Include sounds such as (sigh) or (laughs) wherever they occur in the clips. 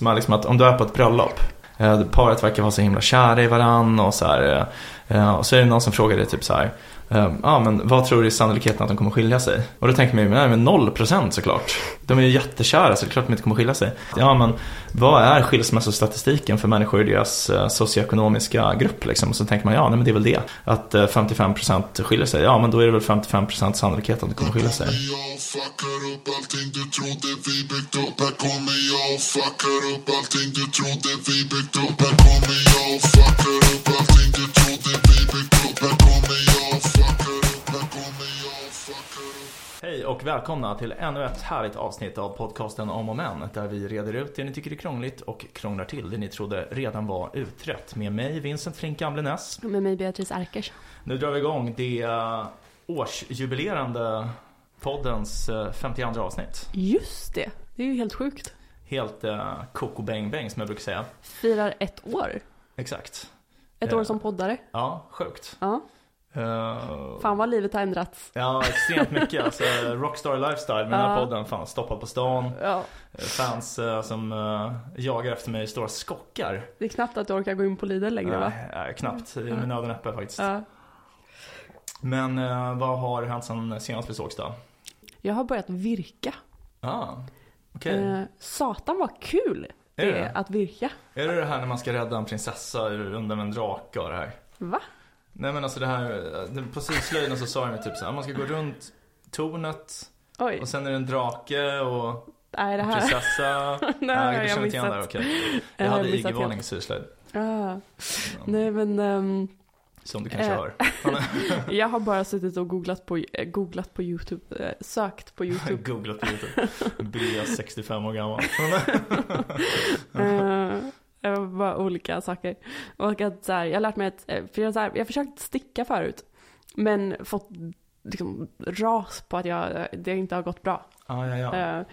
Men liksom att om du är på ett bröllop, eh, paret verkar vara så himla kära i varann och så här, eh, Eh, och så är det någon som frågar dig typ så här, ehm, ja ah, men vad tror du är sannolikheten att de kommer skilja sig? Och då tänker man ju, nej men noll procent såklart. De är ju jättekära så det är klart att de inte kommer skilja sig. Ja men vad är skilsmässostatistiken för människor i deras eh, socioekonomiska grupp liksom? Och så tänker man, ja nej men det är väl det. Att eh, 55% skiljer sig, ja men då är det väl 55% sannolikhet att de kommer skilja sig. Hej och välkomna till ännu ett härligt avsnitt av podcasten Om och Men där vi reder ut det ni tycker är krångligt och krånglar till det ni trodde redan var utrett. Med mig Vincent Flink Gamlenäs. Med mig Beatrice Erkers. Nu drar vi igång det årsjubilerande poddens 52 eh, avsnitt. Just det, det är ju helt sjukt. Helt uh, koko bang bang som jag brukar säga. Firar ett år. Exakt. Ett år som poddare. Ja, sjukt. Ja. Uh, fan vad livet har ändrats. Ja, extremt mycket. Alltså, rockstar lifestyle med den här podden. Fan, stoppad på stan. Ja. Fans uh, som uh, jagar efter mig i stora skockar. Det är knappt att du orkar gå in på Lidl längre va? Nej, knappt. Det är med nöden öppen faktiskt. Men vad har hänt sen senast vi sågs då? Jag har börjat virka. Ah. Okay. satan vad kul det är, det att virka. Är det det här när man ska rädda en prinsessa undan en drake och det här? Va? Nej men alltså det här, på syslöjden så sa de typ så här, man ska gå runt tornet Oj. och sen är det en drake och Nej, det här... prinsessa. (laughs) Nej, Nej jag känner inte igen det, okej. Okay. Jag, jag hade IG-varning i syslöjd. Ah. Nej men um... Som du kanske hör. (laughs) jag har bara suttit och googlat på, äh, googlat på YouTube, äh, sökt på (laughs) YouTube. googlat på YouTube. Blir 65 år gammal. (laughs) var bara olika saker. Och att så här, jag har lärt mig att, eh, för jag, så här, jag har försökt sticka förut. Men fått liksom ras på att jag, det inte har gått bra. Ah, ja, ja. Uh,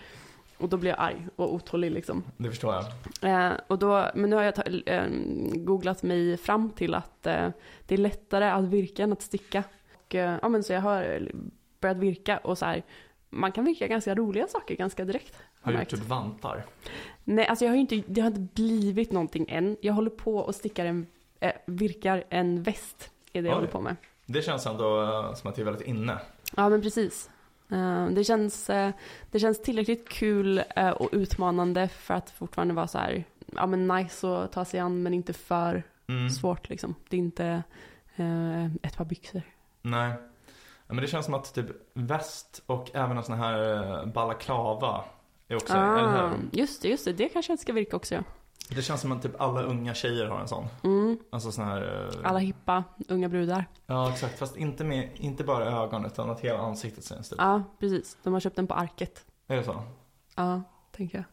och då blir jag arg och otålig liksom. Det förstår jag. Uh, och då, men nu har jag uh, googlat mig fram till att det är lättare att virka än att sticka. Och, ja, men så jag har börjat virka och så här, man kan virka ganska roliga saker ganska direkt. Har du gjort typ vantar? Nej, alltså jag har inte, det har inte blivit någonting än. Jag håller på och stickar en, äh, virkar en väst. Är det jag håller på med. Det känns ändå uh, som att det är väldigt inne. Ja, men precis. Uh, det, känns, uh, det känns tillräckligt kul och utmanande för att fortfarande vara så här, ja men nice att ta sig an men inte för mm. svårt liksom. Det är inte ett par byxor. Nej. Ja, men det känns som att typ väst och även en sån här balaklava är också, ah, eller hur? Just det, just det. Det kanske ska virka också ja. Det känns som att typ alla unga tjejer har en sån. Mm. Alltså sån här... Uh... Alla hippa, unga brudar. Ja, exakt. Fast inte, med, inte bara ögon utan att hela ansiktet syns typ. Ja, precis. De har köpt den på Arket. Är det så? Ja, tänker jag.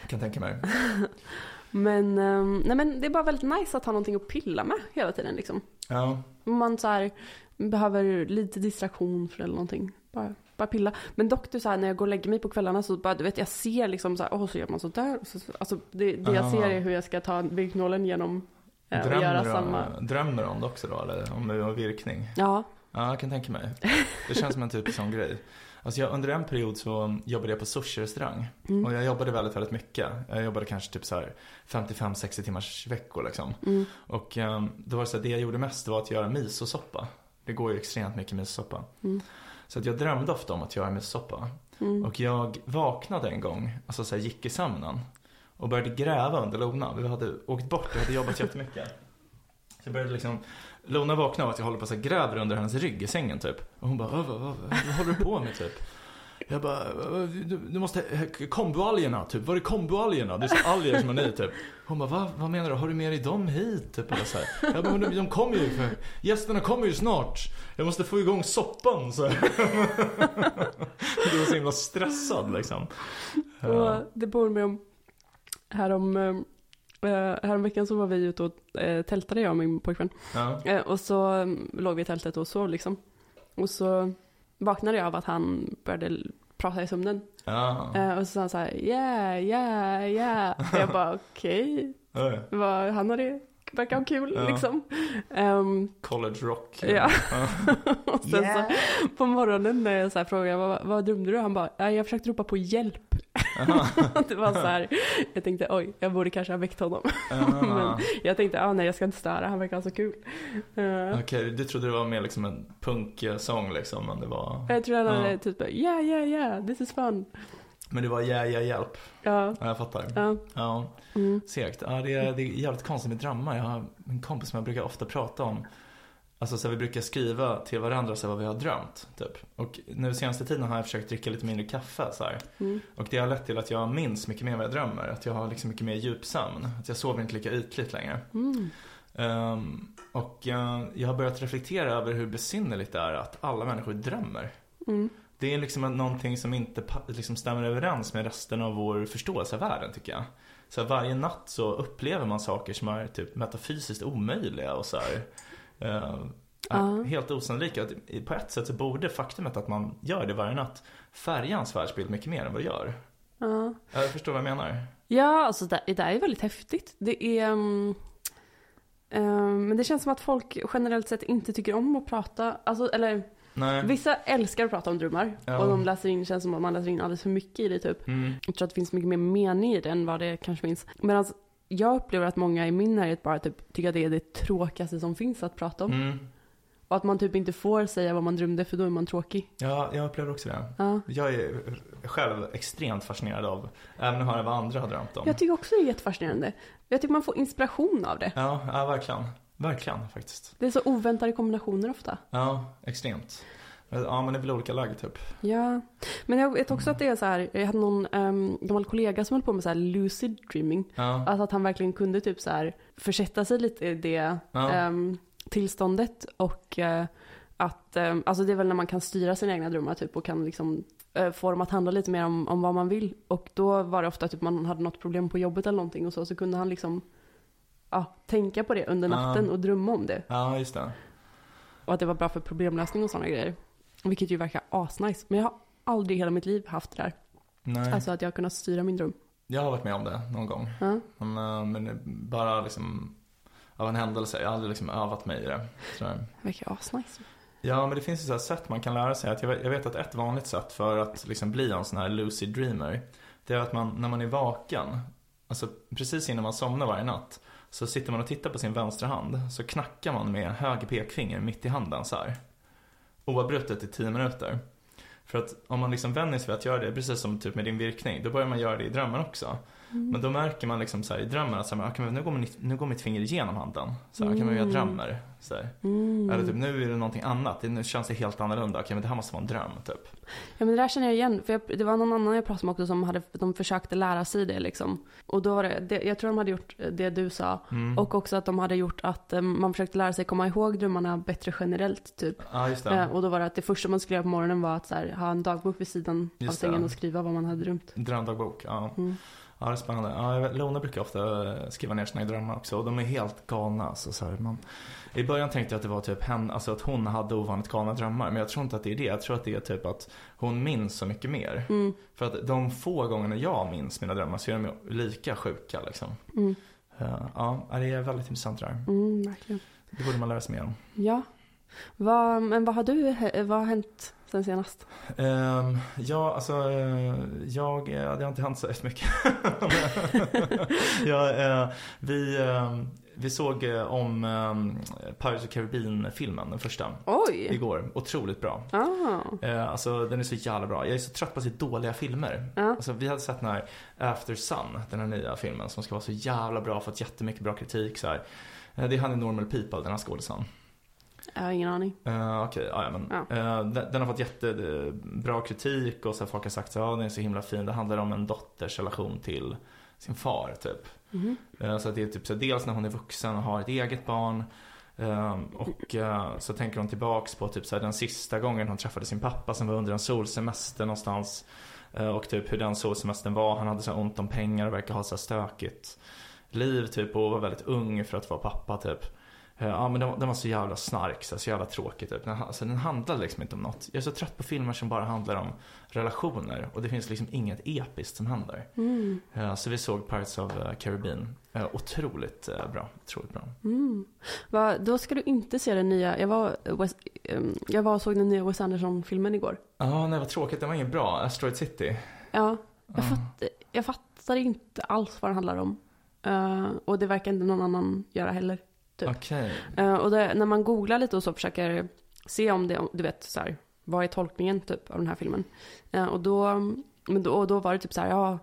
Jag kan tänka mig. (laughs) men, um, nej men det är bara väldigt nice att ha någonting att pilla med hela tiden liksom. Ja. Man så här, behöver lite distraktion för eller någonting. Bara bara pilla. Men dock du så här, när jag går och lägger mig på kvällarna så bara, du vet jag ser liksom så här, åh så gör man sådär. Så, alltså det, det jag ser är hur jag ska ta virknålen genom eh, och göra du, samma. Drömmer du om det också då eller? Om det var virkning? Ja. Ja, jag kan tänka mig. Det känns som en typisk sån grej. Alltså jag, under en period så jobbade jag på sushi-restaurang. Mm. Och jag jobbade väldigt, väldigt mycket. Jag jobbade kanske typ så här 55-60 timmars veckor liksom. Mm. Och um, då var det så här, det jag gjorde mest var att göra misosoppa. Det går ju extremt mycket misosoppa. Mm. Så att jag drömde ofta om att göra misosoppa. Mm. Och jag vaknade en gång, alltså så här, gick i sömnen. Och började gräva under Lona. Vi hade åkt bort, jag hade jobbat (laughs) jättemycket. Så jag började liksom, Lona vaknade av att jag håller på att gräver under hennes rygg i sängen typ. Och hon bara, vad, vad, vad, vad håller du på med typ? Jag bara, du, du måste, komboalgerna typ, var är komboalgerna? Det är så alger som är ni typ. Hon bara, Va, vad menar du? Har du med dig dem hit? Typ, eller så här. Jag bara, de, de kommer ju, för, gästerna kommer ju snart. Jag måste få igång soppan så. (laughs) du var så himla stressad liksom. Och det med om, härom, äh, häromveckan så var vi ute och äh, tältade jag och min pojkvän. Ja. Och så um, låg vi i tältet och sov liksom. Och så vaknade jag av att han började prata i sömnen. Ja. Uh, och så sa han så här, yeah, yeah, yeah. Och jag bara (laughs) okej. Okay. Han hade verkar ha kul ja. liksom. Um, College rock. Ja. (laughs) och sen yeah. så på morgonen när jag så här frågade vad, vad drömde du? Han bara, jag försökte ropa på hjälp. Det var så här, jag tänkte oj, jag borde kanske ha väckt honom. (laughs) Men jag tänkte, ah, nej jag ska inte störa, han verkar ha så kul. Uh, Okej, du trodde det var mer liksom en punksång liksom, men det var... jag tror han hade Ja. typ, yeah yeah yeah, this is fun. Men det var ja, ja, hjälp. Ja, Ja, jag fattar. ja. Ja, Mm. segt. Ja, det är, det är jävligt konstigt med drömmar. Jag har en kompis som jag brukar ofta prata om. Alltså så här, vi brukar skriva till varandra så här, vad vi har drömt, typ. Och nu senaste tiden har jag försökt dricka lite mindre kaffe så. Mm. Och det har lett till att jag minns mycket mer vad jag drömmer. Att jag har liksom mycket mer djupsömn. Att jag sover inte lika ytligt längre. Mm. Ehm, och eh, jag har börjat reflektera över hur besynnerligt det är att alla människor drömmer. Mm. Det är liksom någonting som inte liksom stämmer överens med resten av vår förståelse av världen tycker jag. Så här, varje natt så upplever man saker som är typ metafysiskt omöjliga och så här, Ja. Helt osannolika. På ett sätt så borde faktumet att man gör det varje natt färga hans världsbild mycket mer än vad det gör. Ja. Jag förstår vad jag menar. Ja, alltså det, det är väldigt häftigt. Det är... mm, ehm, men det känns som att folk generellt sett inte tycker om att prata. Alltså, eller Nej. vissa älskar att prata om drömmar. Ja. Och de läser in, känns som att man läser in alldeles för mycket i det typ. Mm. Jag tror att det finns mycket mer mening i det än vad det kanske finns. Medan jag upplever att många i min närhet bara typ tycker att det är det tråkigaste som finns att prata om. Mm. Och att man typ inte får säga vad man drömde för då är man tråkig. Ja, jag upplever också det. Ja. Jag är själv extremt fascinerad av, även att höra vad andra har drömt om. Jag tycker också det är jättefascinerande. Jag tycker man får inspiration av det. Ja, ja, verkligen. Verkligen faktiskt. Det är så oväntade kombinationer ofta. Ja, extremt. Ja, men det är väl olika lagg typ. Ja, men jag vet också att det är så här, jag hade någon um, gammal kollega som höll på med så här lucid dreaming. Ja, Alltså att han verkligen kunde typ så här försätta sig lite i det Ja. ehm, tillståndet och eh, att, ehm, alltså det är väl när man kan styra sina egna drömmar typ och kan liksom eh, få dem att handla lite mer om, om vad man vill. Och då var det ofta typ man hade något problem på jobbet eller någonting och så, så kunde han liksom ja, tänka på det under natten och drömma om det. ja just det. Och att det var bra för problemlösning och sådana grejer. Vilket ju verkar asnice. Men jag har aldrig i hela mitt liv haft det där. Nej, Alltså att jag har kunnat styra min dröm. jag har varit med om det någon gång. Ja. Men, eh, men bara liksom av en händelse. Jag har aldrig liksom övat mig i det. Det verkar asnice. Ja, men det finns ju så här sätt man kan lära sig. Att jag, vet, jag vet att ett vanligt sätt för att liksom bli en sån här lucid dreamer. Det är att man, när man är vaken, alltså precis innan man somnar varje natt. Så sitter man och tittar på sin vänstra hand. Så knackar man med höger pekfinger mitt i handen så här. Oavbrutet i tio minuter. För att om man liksom vänjer sig vid att göra det, precis som typ med din virkning, då börjar man göra det i drömmen också. Men då märker man liksom så här i drömmen att så här, okay, men nu, går mitt, nu går mitt finger igenom handen. Så här, okay, men jag drömmer. Så. Mm. Eller typ nu är det någonting annat, det, nu känns det helt annorlunda. Okej men det här måste vara en dröm typ. Ja men det där känner jag igen. För jag, det var någon annan jag pratade med också som hade, de försökte lära sig det liksom. Och då var det, det jag tror de hade gjort det du sa. Mm. Och också att de hade gjort att eh, man försökte lära sig komma ihåg drömmarna bättre generellt typ. Ja just det. Eh, och då var det att det första man skulle göra på morgonen var att så ha en dagbok vid sidan av Just det. sängen och skriva vad man hade drömt. Drömdagbok, ja. Mm. Ja det är spännande. Ja, Lona brukar ofta skriva ner sina drömmar också och de är helt galna. Alltså, så här, man, I början tänkte jag att det var typ hen, alltså att hon hade ovanligt galna drömmar. Men jag tror inte att det är det. Jag tror att det är typ att hon minns så mycket mer. Mm. För att de få gångerna jag minns mina drömmar så är de lika sjuka liksom. Mm. Eh, Ja, det är väldigt intressant det där. Mm, verkligen. Det borde man lära sig mer om. Ja. Vad, men vad har du, vad har hänt sen senast? Ehm, ja, alltså eh, jag, eh, det har inte hänt så mycket. (laughs) ja, eh, vi, eh, vi såg eh, om eh, Pirates of the Caribbean-filmen, den första, Oj! igår. Otroligt bra. Ah. Eh, alltså den är så jävla bra. Jag är så trött på att se dåliga filmer. Ja. Alltså, vi hade sett den här After Sun, den här nya filmen som ska vara så jävla bra, fått jättemycket bra kritik. Så här. Eh, Det är han i Normal People, den här skådisen. Jag har ingen aning. Uh, Okej, ja, ja, men, Ja. eh, den, den har fått jättebra kritik och så folk har sagt att ja, den är så himla fin. Det handlar om en dotters relation till sin far typ. Mhm. Eh, så att det är typ så dels när hon är vuxen och har ett eget barn. eh, och eh, så tänker hon tillbaks på typ så här, den sista gången hon träffade sin pappa som var under en solsemester någonstans. Eh, och typ hur den solsemestern var. Han hade så ont om pengar och verkar ha så här stökigt liv typ och var väldigt ung för att vara pappa typ. Eh, Ja men den, var- den var så jävla snark, så, jävla tråkig typ. Den, alltså, den handlade liksom inte om något. Jag är så trött på filmer som bara handlar om relationer och det finns liksom inget episkt som händer. Mm. Eh, Så vi såg Pirates of eh, Caribbean. Otroligt bra, otroligt bra. Mm. Va, då ska du inte se den nya, jag var, Wes, ehm, jag var och såg den nya Wes Anderson-filmen igår. Ja, nej vad tråkigt, den var ingen bra. Asteroid City. Ja, Jag, fatt, jag fattar inte alls vad den handlar om. Eh, och det verkar inte någon annan göra heller. Typ. Okej. Eh, och det, när man googlar lite och så försöker se om det, du vet så här, vad är tolkningen typ av den här filmen. Eh, och, då, men då, och då var det typ så här, ja,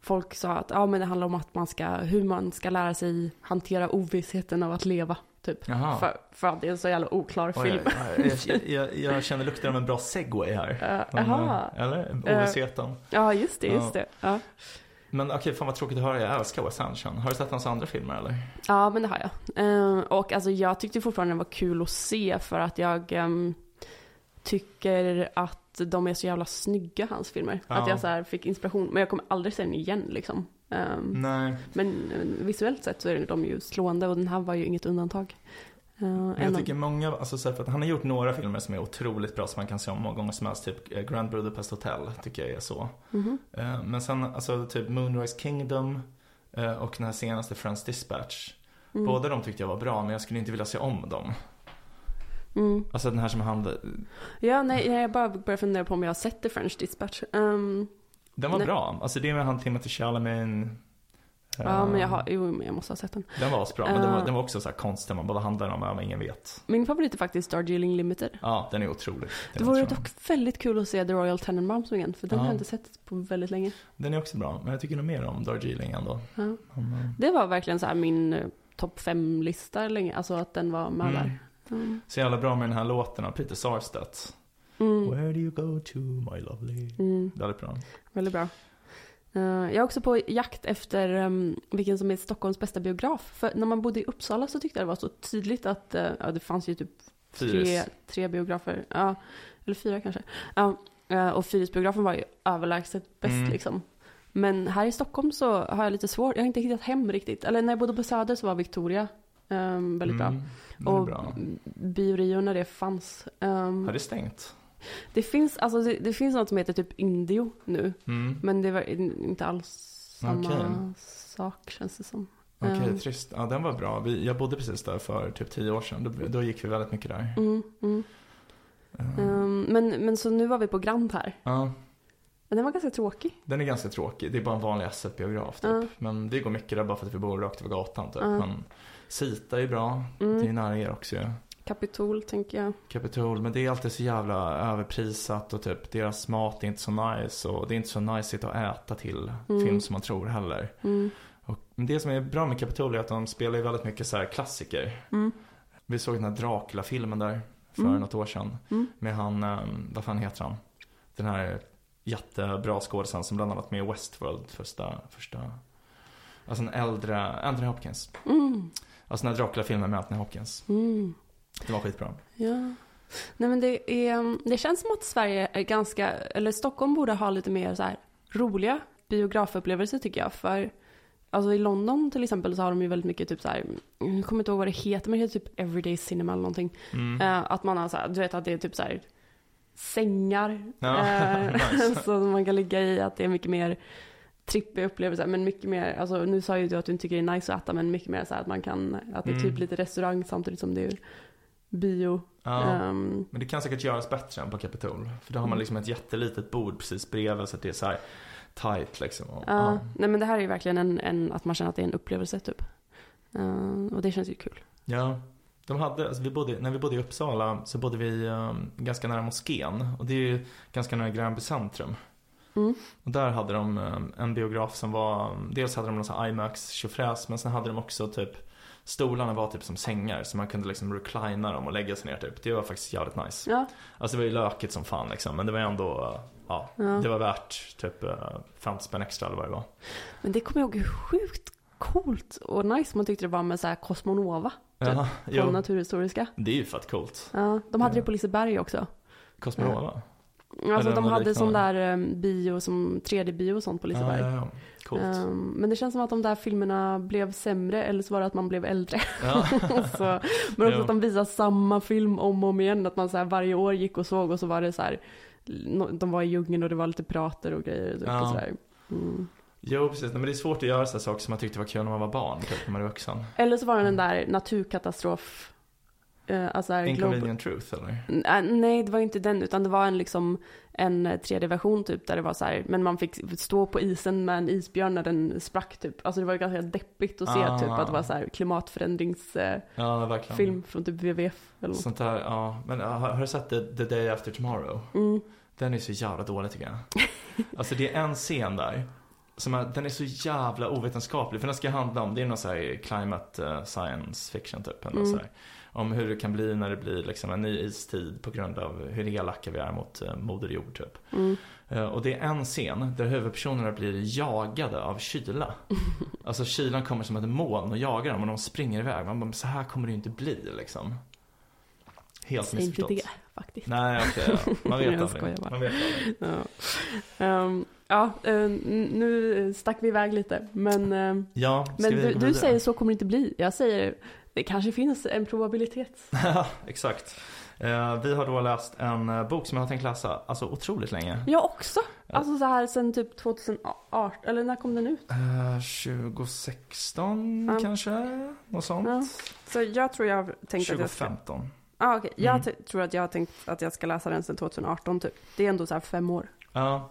folk sa att ja, men det handlar om att man ska, hur man ska lära sig hantera ovissheten av att leva. Typ. Jaha. För, för att det är en så jävla oklar Oj, film. oj. jag, jag, jag känner lukten av en bra segway här. Jaha. eh, Eller? Ovissheten. Ja, just det, just det. Ja. Men okej, fan vad tråkigt att höra. Jag älskar Wes Anderson. Har du sett hans andra filmer eller? Ja, men det har jag. Eh, och alltså jag tyckte fortfarande det var kul att se för att jag ehm, tycker att de är så jävla snygga, hans filmer. Ja. Att jag så här fick inspiration, men jag kommer aldrig se den igen liksom. Nej. Men eh, visuellt sett så är de ju slående och den här var ju inget undantag. Men en jag tycker många, alltså så för att han har gjort några filmer som är otroligt bra som man kan se om många gånger som helst. Typ eh, Grand Budapest Hotel tycker jag är så. Mhm. Eh, Men sen alltså typ Moonrise Kingdom eh, och den här senaste Friends Dispatch. Mm. Båda de tyckte jag var bra men jag skulle inte vilja se om dem. Mm. Alltså den här som han, Ja, nej, jag bara börjar fundera på om jag har sett The French Dispatch. Ehm, den var Nej. bra. Alltså det med han Timothy Chalamet. Ja, men jag har, jo, men jag måste ha sett den. Den var bra, men den var, den var också så här konstig. Man bara handlar om vad ingen vet. Min favorit är faktiskt Darjeeling Limited. Ja, den är otrolig. Den Det vore dock väldigt kul att se The Royal Tenenbaums igen, för den Ja. har jag inte sett på väldigt länge. Den är också bra, men jag tycker nog mer om Darjeeling ändå. Ja. Men, eh, Det var verkligen så här min eh, topp fem-lista länge, alltså att den var med Mm. där. Mm. Så jävla bra med den här låten av Peter Sarstedt. Mm. Where do you go to my lovely? Mm. Väldigt bra. Väldigt bra. Eh, jag är också på jakt efter um, vilken som är Stockholms bästa biograf. För när man bodde i Uppsala så tyckte jag det var så tydligt att eh, ja, det fanns ju typ tre, tre biografer. Ja, eller fyra kanske. Ja, eh, och Fyrisbiografen var ju överlägset bäst Mm. liksom. Men här i Stockholm så har jag lite svårt, jag har inte hittat hem riktigt. Eller när jag bodde på Söder så var Victoria um, väldigt bra. Mm, är Och bra. Bio Rio när det fanns. Um, Har det stängt? Det, finns, alltså, det, det finns något som heter typ Indio nu. Mm. Men det var inte alls samma Okej. sak känns det som. Okej, Ehm, trist. Ja, den var bra. Vi, jag bodde precis där för typ tio år sedan. Då, då gick vi väldigt mycket där. mm, mm. Ehm, men, men så nu var vi på Grand här. Ja, Men den var ganska tråkig. den är ganska tråkig. Det är bara en vanlig SF-biograf typ. Ja. Men vi går mycket där bara för att vi bor rakt över gatan typ. Ja. Men Sita är bra. Mm. Det är nära er också ju. Kapitol tänker jag. Capitol, men det är alltid så jävla överprisat och typ deras mat är inte så nice och det är inte så nice att äta till Mm. film som man tror heller. Mm. Och det som är bra med Capitol är att de spelar ju väldigt mycket så här klassiker. Mm. Vi såg den här Dracula-filmen där för Mm. något år sedan. Mm. Med han, eh, vad fan heter han? Den här jättebra skådespelaren som bland annat med Westworld första, första Alltså en äldre, Anthony Hopkins. Mm. Alltså den här Dracula-filmen med Anthony Hopkins. Mm. Det var skitbra. Ja. Nej men det är, det känns som att Sverige är ganska, eller Stockholm borde ha lite mer så här roliga biografupplevelser tycker jag. För alltså i London till exempel så har de ju väldigt mycket typ så här, jag kommer inte ihåg vad det heter, men det heter typ Everyday Cinema eller någonting. Mm. Eh, att man har så här, du vet att det är typ så här sängar. Ja, eh, (laughs) (laughs) nice. som man kan ligga i, att det är mycket mer trippiga upplevelser. Men mycket mer, alltså nu sa ju du att du inte tycker det är nice att äta, men mycket mer så här att man kan, att det är typ Mm. lite restaurang samtidigt som det är bio. Ja. Ehm, Men det kan säkert göras bättre än på Capitol. För då har man liksom ett jättelitet bord precis bredvid så att det är så här tight liksom. Och, ja, nej men det här är ju verkligen en, en, att man känner att det är en upplevelse typ. Ehm, och det känns ju kul. Ja, de hade, alltså vi bodde, när vi bodde i Uppsala så bodde vi um, ganska nära moskén. Och det är ju ganska nära Gränby centrum. Mm. Och där hade de um, en biograf som var, dels hade de någon sån här IMAX tjofräs men sen hade de också typ Stolarna var typ som sängar så man kunde liksom reclina dem och lägga sig ner typ. Det var faktiskt jävligt nice. Ja, Alltså det var ju lökigt som fan liksom men det var ändå, ja, Ja. det var värt typ uh, 50 spänn extra eller vad det var. men det kommer jag ihåg hur sjukt coolt och nice man tyckte det var med så här Cosmonova. Typ, Ja, Från Naturhistoriska. det är ju fett coolt. Ja, de hade det på Liseberg också. Cosmonova. Alltså Eller de hade sån där um, bio som 3D-bio och sånt på Liseberg. Ja, ja, ja. Ehm, men det känns som att de där filmerna blev sämre eller så var det att man blev äldre. (laughs) Så, men också att de visar samma film om och om igen. Att man så här varje år gick och såg och så var det så här. De var i djungeln och det var lite prater och grejer. Typ, Ja. och så där. Mm. Jo, precis. Men det är svårt att göra sådana saker som man tyckte var kul när man var barn, typ när man är vuxen. Eller så var det den där naturkatastrof alltså här, Global... Inconvenient Truth eller? Äh, Nej, det var inte den, utan det var en, liksom, en 3D-version typ, där det var så här, men man fick stå på isen med en isbjörn när den sprack typ. Alltså det var ganska deppigt att se Ah. typ, att det var så här klimatförändringsfilm Ja, verkligen. från typ WWF eller något. Sånt där, ja. Men ja, har, har du sett The, The Day After Tomorrow? Mm. Den är så jävla dålig tycker jag. (laughs) Alltså det är en scen där. Som är, den är så jävla ovetenskaplig. För den ska handla om, det är någon sån här climate eh, science fiction typ. Eller Mm. så här, om hur det kan bli när det blir liksom en ny istid på grund av hur elaka vi är mot eh, Moder Jord typ. Mm. Eh, och det är en scen där huvudpersonerna blir jagade av kyla. (laughs) Alltså kylan kommer som ett moln och jagar dem och de springer iväg. Man bara, så här kommer det ju inte bli liksom. Helt Säg inte missförstått. det faktiskt. Nej, okej. ja. Man vet (laughs) aldrig. Man vet aldrig. Ja, Ehm, ja eh, nu stack vi iväg lite, men, Ja, men du, du säger så kommer det inte bli. Jag säger det kanske finns en probabilitet. (laughs) Ja, exakt. Eh, vi har då läst en eh, bok som jag har tänkt läsa alltså otroligt länge. Jag också. Ja. Alltså så här sen typ 2018, eller när kom den ut? Eh, 2016 Ja. kanske? Något sånt? Ja. Så jag tror jag har tänkt att jag ska... 2015. Ah, okej. Jag Mm. tror att jag har tänkt att jag ska läsa den sen 2018 typ. Det är ändå så här fem år. Ja.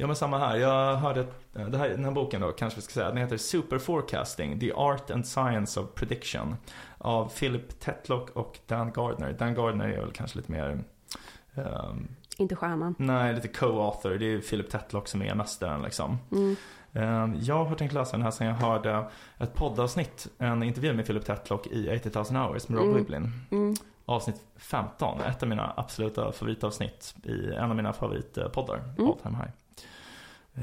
Ja, men samma här. Jag hörde, eh, det här, den här boken då, kanske vi ska säga, den heter Super Forecasting, The Art and Science of Prediction. Av Philip Tetlock och Dan Gardner. Dan Gardner är väl kanske lite mer, ehm, Inte stjärnan. nej, lite co-author. Det är Philip Tetlock som är mästaren liksom. Mm. Eh, Jag har tänkt läsa den här sen jag hörde ett poddavsnitt, en intervju med Philip Tetlock i 80 000 hours med Rob Mm. Wiblin. Mm. Avsnitt 15, ett av mina absoluta favoritavsnitt i en av mina favoritpoddar, Mm. All Time High.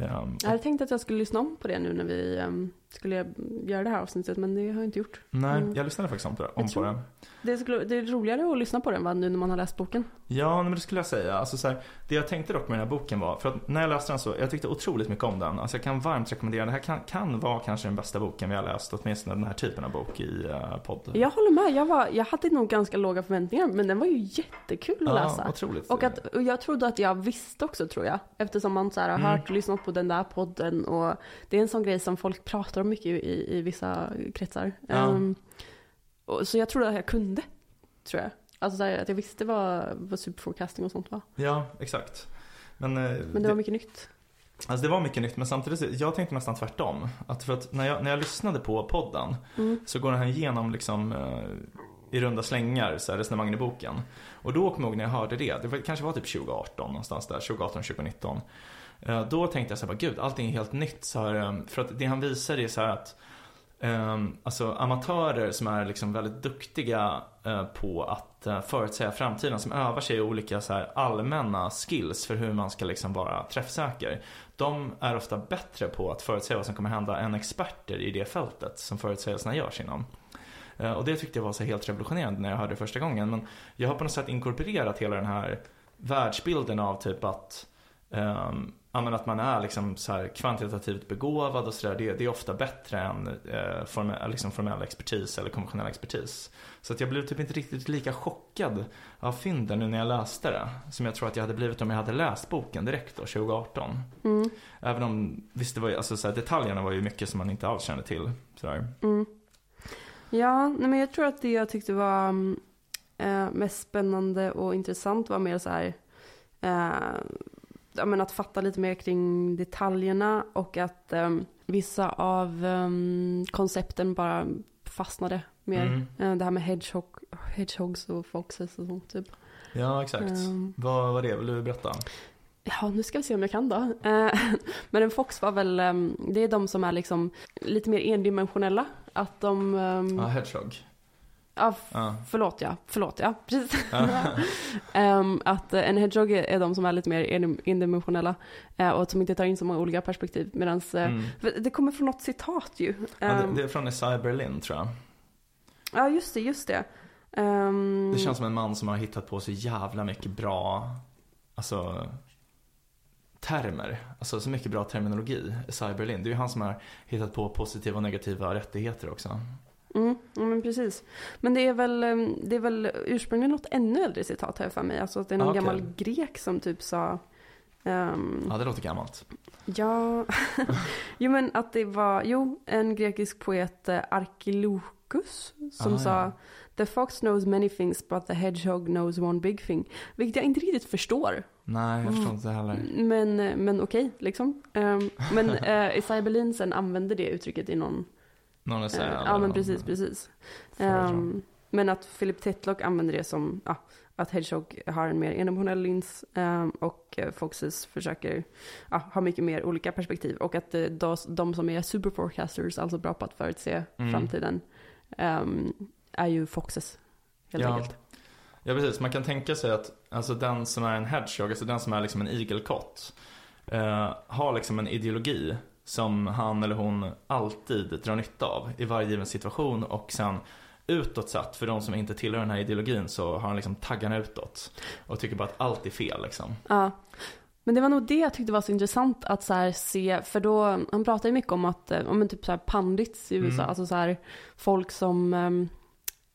Ehm, Jag hade tänkt att jag skulle lyssna om på det nu när vi ehm, skulle göra det här avsnittet, men det har jag inte gjort. nej, Mm. jag lyssnade faktiskt om på det. Om Jag på tror- det. Det, skulle, det är roligare att lyssna på den va, nu när man har läst boken. Ja, men det skulle jag säga. Alltså, så här, det jag tänkte dock med den här boken var, för att när jag läste den så, jag tyckte otroligt mycket om den. Alltså jag kan varmt rekommendera den. Det här kan, kan vara kanske den bästa boken vi har läst, åtminstone den här typen av bok i uh, podd. Jag håller med, jag, var, jag hade nog ganska låga förväntningar, men den var ju jättekul att läsa. otroligt. Och, att, och jag trodde att jag visste också tror jag. Eftersom man så här har Mm. hört och lyssnat på den där podden. Och det är en sån grej som folk pratar om mycket i, i vissa kretsar. Ja. Ehm, och, så jag trodde att jag kunde, tror jag. Alltså så här, att jag visste vad, vad superforecasting och sånt var. Ja, exakt. Men, eh, Men det var mycket nytt. Alltså det var mycket nytt, men samtidigt, jag tänkte nästan tvärtom. Att för att när jag, när jag lyssnade på podden Mm. så går den här igenom liksom eh, i runda slängar, så här resonemangen i boken. Och då kommer jag ihåg när jag hörde det, det var, kanske var typ 2018 någonstans där, 2018, 2019. Eh, då tänkte jag så här, bara, gud, allting är helt nytt. Så här, ehm, för att det han visar är så här att Um, alltså amatörer som är liksom väldigt duktiga eh, på att uh, förutsäga framtiden, som övar sig i olika så här, allmänna skills för hur man ska liksom vara träffsäker. De är ofta bättre på att förutsäga vad som kommer hända än experter i det fältet som förutsägelserna görs inom. Och det tyckte jag var så helt revolutionerande när jag hörde det första gången. Men jag har på något sätt inkorporerat hela den här världsbilden av typ att Um, ja, att man är liksom så här kvantitativt begåvad och sådär. Det, det är ofta bättre än eh, formell, liksom formell expertis eller konventionell expertis. Så att jag blev typ inte riktigt lika chockad av fynden nu när jag läste det. Som jag tror att jag hade blivit om jag hade läst boken direkt då, 2018. Mm. Även om, visst det var alltså så här, detaljerna var ju mycket som man inte alls kände till. Sådär. Mm. Ja, nej, men jag tror att det jag tyckte var mm, eh, mest spännande och intressant var mer så här eh, ja, men att fatta lite mer kring detaljerna och att em, vissa av em, koncepten bara fastnade mer. Mm. Eh, det här med hedgehog, hedgehogs och foxes och sånt typ. Ja, exakt. Ehm. Vad var det? Vill du berätta? Ja, nu ska vi se om jag kan då. Eh, (laughs) Men en fox var väl, det är de som är liksom lite mer endimensionella. Att de, Ja, hedgehog. Ja, Ja. förlåt ja, förlåt ja, precis. (laughs) Ja. (laughs) Em, att eh, en hedgehog är de som är lite mer en- endimensionella eh, och som inte tar in så många olika perspektiv. Medan Mm. det kommer från något citat ju. Ja, Em, det, det är från Isaiah Berlin tror jag. Ja, just det, just det. Em, Det känns som en man som har hittat på så jävla mycket bra, alltså termer. Alltså så mycket bra terminologi, Isaiah Berlin. Det är ju han som har hittat på positiva och negativa rättigheter också. Mm, men precis. Men det är väl, em, det är väl ursprungligen något ännu äldre citat här för mig. Alltså att det är någon Ah, okej. gammal grek som typ sa ehm, Ja, det låter gammalt. Ja, (laughs) jo men att det var, jo, en grekisk poet, eh, Archilochus, som Ah, sa ja. The fox knows many things but the hedgehog knows one big thing. Vilket jag inte riktigt förstår. Nej, jag förstår inte heller. Men, eh, men okej, liksom. Ehm, men (laughs) uh, Isaiah Berlin sen använde det uttrycket i någon... Någon är eh, såhär, ja men precis, precis. föredrag. Ehm, men att Philip Tetlock använder det som, ja, att Hedgehog har en mer endimensionell lins ehm, och eh, Foxes försöker ja, ha mycket mer olika perspektiv. Och att eh, de, de som är superforecasters, alltså bra på att förutse Mm. framtiden, ehm, är ju Foxes. Helt Ja. enkelt. Ja precis, man kan tänka sig att alltså den som är en hedgehog, alltså den som är liksom en igelkott, eh, har liksom en ideologi som han eller hon alltid drar nytta av i varje given situation och sen utåt sett, för de som inte tillhör den här ideologin så har han liksom taggarna utåt och tycker bara att allt är fel liksom. Ja. Men det var nog det jag tyckte var så intressant att så se, för då, han pratar ju mycket om att, eh, om en typ så här pandits i USA, Mm. alltså så här folk som ehm,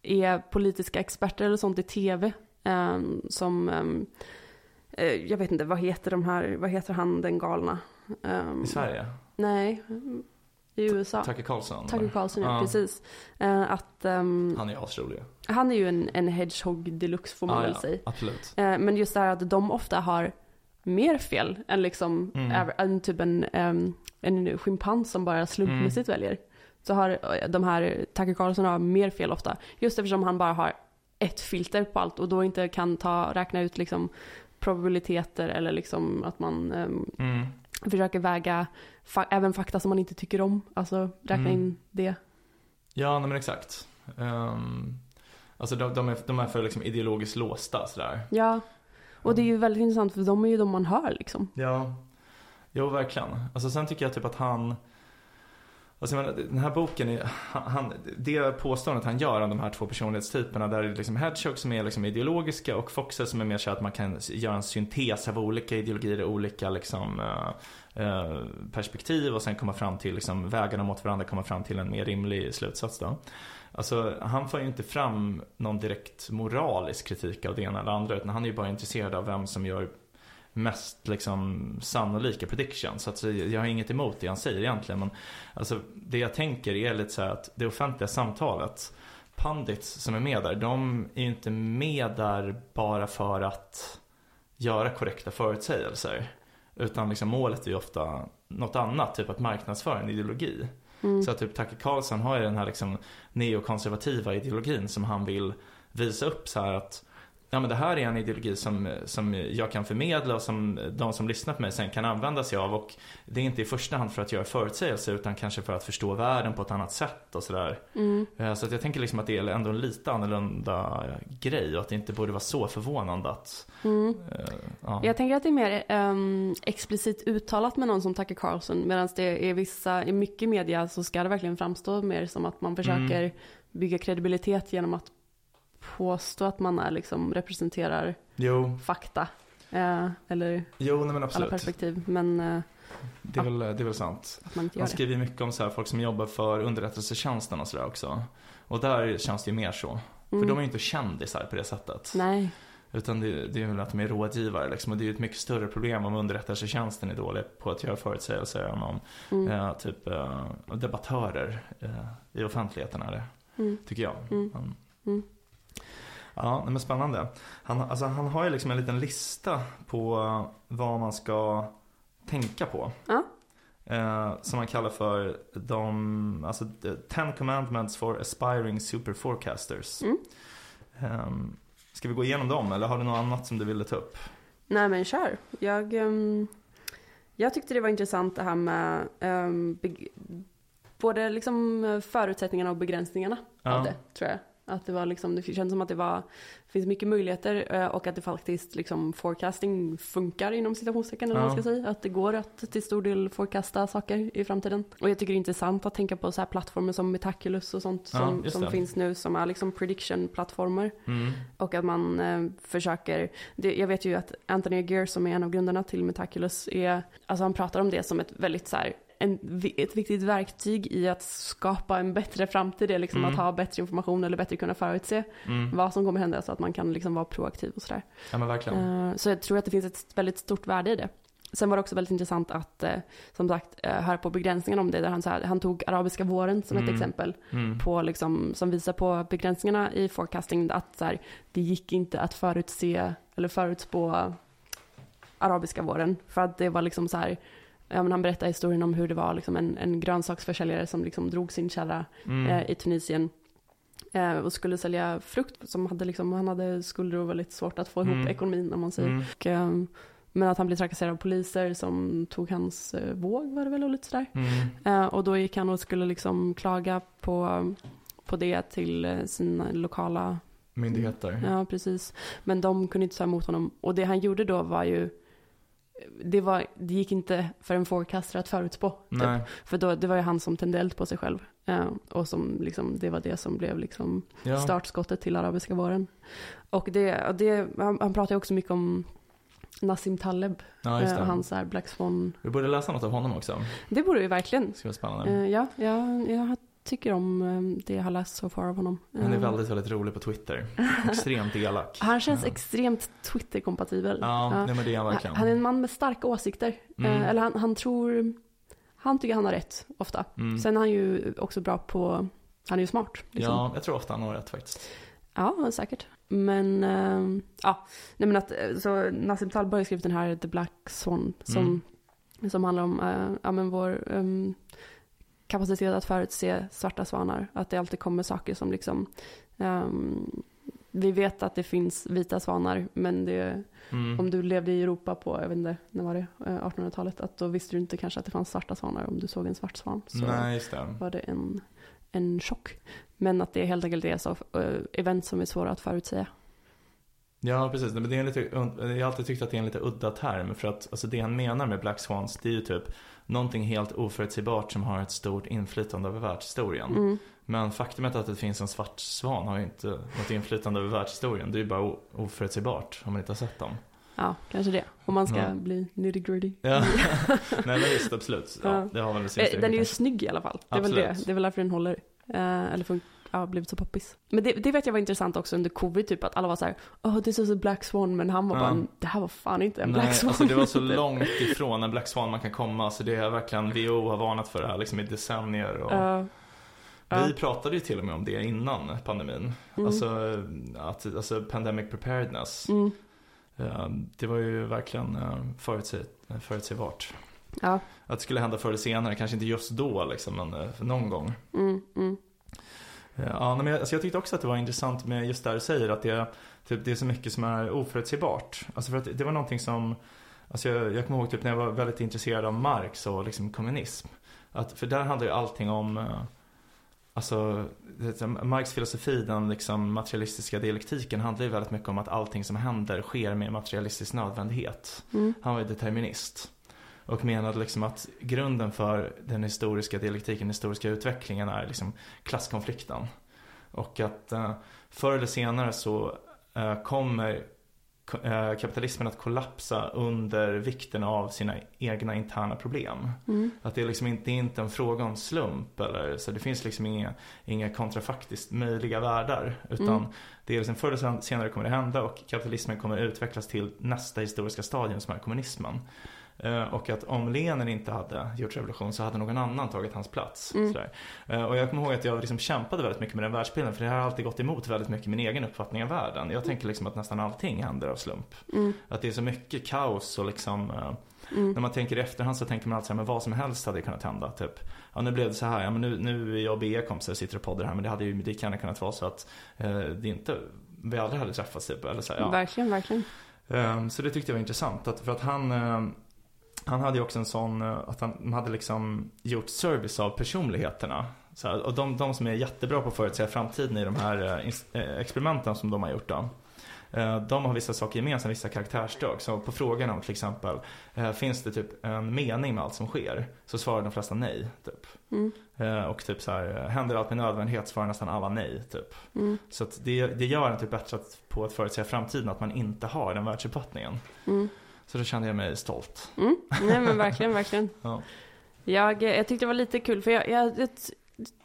är politiska experter eller sånt i tv, ehm, som, ehm, eh, jag vet inte, vad heter de här, vad heter han den galna? I Sverige, Nej, i USA. Tucker Carlson. Tucker Carlson, ja, precis. Eh, att ehm, Han är asrolig. han är ju en, en hedgehog deluxe får man Ja, väl ja, säga. Absolut. Eh, Men just det här att de ofta har mer fel än liksom Mm. än typ en, em, en schimpans som bara slumpmässigt väljer. Så har eh, de här, Tucker Carlson har mer fel ofta. Just eftersom han bara har ett filter på allt och då inte kan ta, räkna ut liksom probabiliteter eller liksom att man em, Mm. Försöker väga fa- även fakta som man inte tycker om. Alltså räkna Mm. in det. Ja, nej, men exakt. Um, alltså de, de, är, de är för liksom ideologiskt låsta sådär. Ja, och det är ju väldigt intressant för de är ju de man hör liksom. Ja, jo verkligen. Alltså sen tycker jag typ att han Alltså menar, den här boken, är, han, det påståendet han gör om de här två personlighetstyperna där det är liksom Hedgehog som är liksom ideologiska och Foxer som är mer så att man kan göra en syntes av olika ideologier och olika liksom, eh, eh, perspektiv och sen komma fram till liksom, vägarna mot varandra komma fram till en mer rimlig slutsats då. Alltså han får ju inte fram någon direkt moralisk kritik av det ena eller andra utan han är ju bara intresserad av vem som gör mest liksom sannolika predictions. Alltså, jag har inget emot det han säger egentligen. Men alltså, det jag tänker är lite så att det offentliga samtalet, pandits som är med där, de är ju inte med där bara för att göra korrekta förutsägelser. Utan liksom målet är ju ofta något annat, typ att marknadsföra en ideologi. Mm. Så att typ Tucker Carlson har ju den här liksom neokonservativa ideologin som han vill visa upp så här att Ja men det här är en ideologi som, som jag kan förmedla och som de som lyssnar på mig sen kan använda sig av och det är inte i första hand för att göra förutsägelser utan kanske för att förstå världen på ett annat sätt och sådär. Mm. Eh, Så att jag tänker liksom att det är ändå en lite annorlunda grej och att det inte borde vara så förvånande att Mm. eh, ja. Jag tänker att det är mer ehm, explicit uttalat med någon som Tucker Carlson. Medan det är vissa, i mycket media så ska det verkligen framstå mer som att man försöker Mm. bygga kredibilitet genom att påstå att man är liksom representerar Jo, fakta. Eh, eller jo nej alla perspektiv. Men eh, Det är, väl, det är väl sant. man det. skriver ju mycket om så här, folk som jobbar för underrättelsetjänsten och sådär också. Och där känns det ju mer så. För Mm. de är ju inte kändisar på det sättet. Nej. Utan det, det är väl att de är rådgivare liksom. Och det är ju ett mycket större problem om underrättelsetjänsten är dålig på att göra förutsägelser än om Mm. eh, typ eh, debattörer eh, i offentligheten är det. Mm. Tycker jag. Mm. Ja, men spännande. Han, alltså, han har ju liksom en liten lista på vad man ska tänka på. Ja. Eh, som man kallar för de, alltså Ten Commandments for Aspiring Super Forecasters. Mm. Ehm, ska vi gå igenom dem eller har du något annat som du ville ta upp? Nej men kör. Jag, ehm, jag tyckte det var intressant det här med beg- både liksom eh, förutsättningarna och begränsningarna Ja. av det tror jag. Att det var liksom, det kändes som att det var, finns mycket möjligheter eh, och att det faktiskt liksom forecasting funkar inom citationstecken eller vad man Ja. ska säga. Att det går att till stor del forecasta saker i framtiden. Och jag tycker det är intressant att tänka på så här plattformar som Metaculus och sånt Ja, som, som finns nu som är liksom prediction-plattformar. Mm. Och att man eh, försöker, det, jag vet ju att Anthony Aguirre som är en av grundarna till Metaculus är, alltså han pratar om det som ett väldigt så här, en, ett viktigt verktyg i att skapa en bättre framtid, är liksom Mm. att ha bättre information eller bättre kunna förutse Mm. vad som kommer hända så att man kan liksom vara proaktiv och sådär. Ja men verkligen. Eh, så jag tror att det finns ett väldigt stort värde i det. sen var det också väldigt intressant att, eh, som sagt, eh, höra på begränsningarna om det. Där han, så här, han tog arabiska våren som ett Mm. exempel. Mm. På, liksom, som visar på begränsningarna i forecasting. Att så här, det gick inte att förutse eller förutspå arabiska våren. För att det var liksom så här, ja, men han berättade historien om hur det var liksom en, en grönsaksförsäljare som liksom drog sin kärra Mm. eh, i Tunisien. Eh, och skulle sälja frukt som hade liksom, han hade skulder och lite svårt att få ihop Mm. ekonomin om man säger. Mm. Och, ehm, men att han blev trakasserad av poliser som tog hans eh, våg var det väl och lite sådär. Mm. Eh, och då gick han och skulle liksom klaga på, på det till eh, sina lokala, Myndigheter. ja precis. Men de kunde inte ta emot honom. Och det han gjorde då var ju, det, var, det gick inte för en forecaster att förutspå. Typ. För då, det var ju han som tände eld på sig själv. Eh, och som liksom, det var det som blev liksom Ja. startskottet till arabiska våren. Och det, och det han, han pratar ju också mycket om Nassim Taleb, ja, eh, hans här Black Swan. Vi borde läsa något av honom också. Det borde vi verkligen. Det ska vara spännande. Eh, ja, ja, jag tycker om eh, det jag har läst så far av honom. Han är Eh, väldigt, väldigt rolig på Twitter. Extremt elak. han känns extremt Twitter-kompatibel. Ja, nej men det är han verkligen. han är en man med starka åsikter. Mm. Eh, eller han, han tror, han tycker han har rätt ofta. Mm. Sen är han ju också bra på, han är ju smart. Liksom. Ja, jag tror ofta han har rätt faktiskt. Ja, säkert. Men, eh, ja, nej men att, eh, så Nassim Taleb har skrivit den här The Black Swan som, som handlar om, eh, ja men vår ehm, kapacitet att förutse svarta svanar. Att det alltid kommer saker som liksom, ehm, vi vet att det finns vita svanar, men det, Mm. om du levde i Europa på, jag vet inte, när var det, Eh, 1800-talet, att då visste du inte kanske att det fanns svarta svanar om du såg en svart svan. Så Nej, det. var det en, en chock. Men att det helt enkelt är så eh, event som är svåra att förutsäga. Ja, precis. Men det är en lite, jag har alltid tyckt att det är en lite udda term. För att alltså, det han menar med Black Swans, det är ju typ någonting helt oförutsägbart som har ett stort inflytande över världshistorien. Mm. Men faktumet att det finns en svart svan har ju inte något inflytande över världshistorien. Det är ju bara oförutsägbart om man inte har sett dem. Ja, kanske det. Om man ska Ja. bli nitty gritty. Ja, (laughs) nej men visst, absolut. Ja, Ja. det har väl sin Eh, Den är ju snygg i alla fall. Det är väl det. Det är väl därför den håller. Eh, eller fun- ja, blivit så poppis. Men det, det vet jag var intressant också under covid, typ att alla var så här, oh this is a black swan, men han var Ja. bara, det här var fan inte en black Nej, swan. alltså det var så (laughs) Typ. långt ifrån en Black Swan man kan komma. Så det är verkligen, WHO har varnat för det här liksom i decennier. Och. Ja. Vi pratade ju till och med om det innan pandemin. Mm. Alltså, att, alltså pandemic preparedness. Mm. Eh, Det var ju verkligen eh, förutse, förutsägbart. Ja. Att det skulle hända förr eller senare, kanske inte just då liksom, men eh, någon gång. Mm. Mm. Ja, men jag, alltså jag tyckte också att det var intressant med just där du säger att det, typ, det är så mycket som är oförutsägbart. Alltså för att det var någonting som, alltså jag, jag kommer ihåg typ när jag var väldigt intresserad av Marx och liksom kommunism. Att, för där handlar ju allting om, eh, alltså det, Marx filosofi, den liksom materialistiska dialektiken handlar ju väldigt mycket om att allting som händer sker med materialistisk nödvändighet. Mm. Han var ju determinist. Och menade liksom att grunden för den historiska dialektiken, den historiska utvecklingen är liksom klasskonflikten. Och att eh, förr eller senare så eh, kommer ko- eh, kapitalismen att kollapsa under vikten av sina egna interna problem. Mm. Att det är liksom inte, det är inte en fråga om slump eller så det finns liksom inga, inga kontrafaktiskt möjliga världar. Utan Mm. det är liksom förr eller senare kommer det hända och kapitalismen kommer utvecklas till nästa historiska stadium som är kommunismen. Eh, Och att om Lenin inte hade gjort revolution så hade någon annan tagit hans plats. Mm. Eh, Och jag kommer ihåg att jag liksom kämpade väldigt mycket med den världsbilden för det har alltid gått emot väldigt mycket min egen uppfattning av världen. Jag tänker liksom att nästan allting händer av slump. Mm. Att det är så mycket kaos och liksom eh, Mm. när man tänker i efterhand så tänker man alltid men vad som helst hade kunnat hända. Typ, ja nu blev det så här, ja men nu, nu är jag och Bea kompisar och sitter och poddar här. Men det hade ju lika gärna kunnat vara så att eh, det inte, vi aldrig hade träffats typ. Eller så här, ja. Verkligen, verkligen. Ehm, Så det tyckte jag var intressant. Att, för att han, eh, han hade ju också en sån, eh, att han hade liksom gjort service av personligheterna. Så här, och de, de som är jättebra på att förutsäga framtiden i de här eh, eh, experimenten som de har gjort då. De har vissa saker gemensamt, vissa karaktärsdrag. Så på frågan om till exempel, finns det typ en mening med allt som sker? Så svarar de flesta nej, typ. Mm. Och typ så här, händer allt med nödvändighet svarar nästan alla nej, typ. Mm. Så det, det gör en typ bättre på att förutsäga framtiden att man inte har den världsuppfattningen. Mm. Så då kände jag mig stolt. Mm. Nej men verkligen, verkligen. (laughs) Ja. Jag, jag tyckte det var lite kul för jag, jag, jag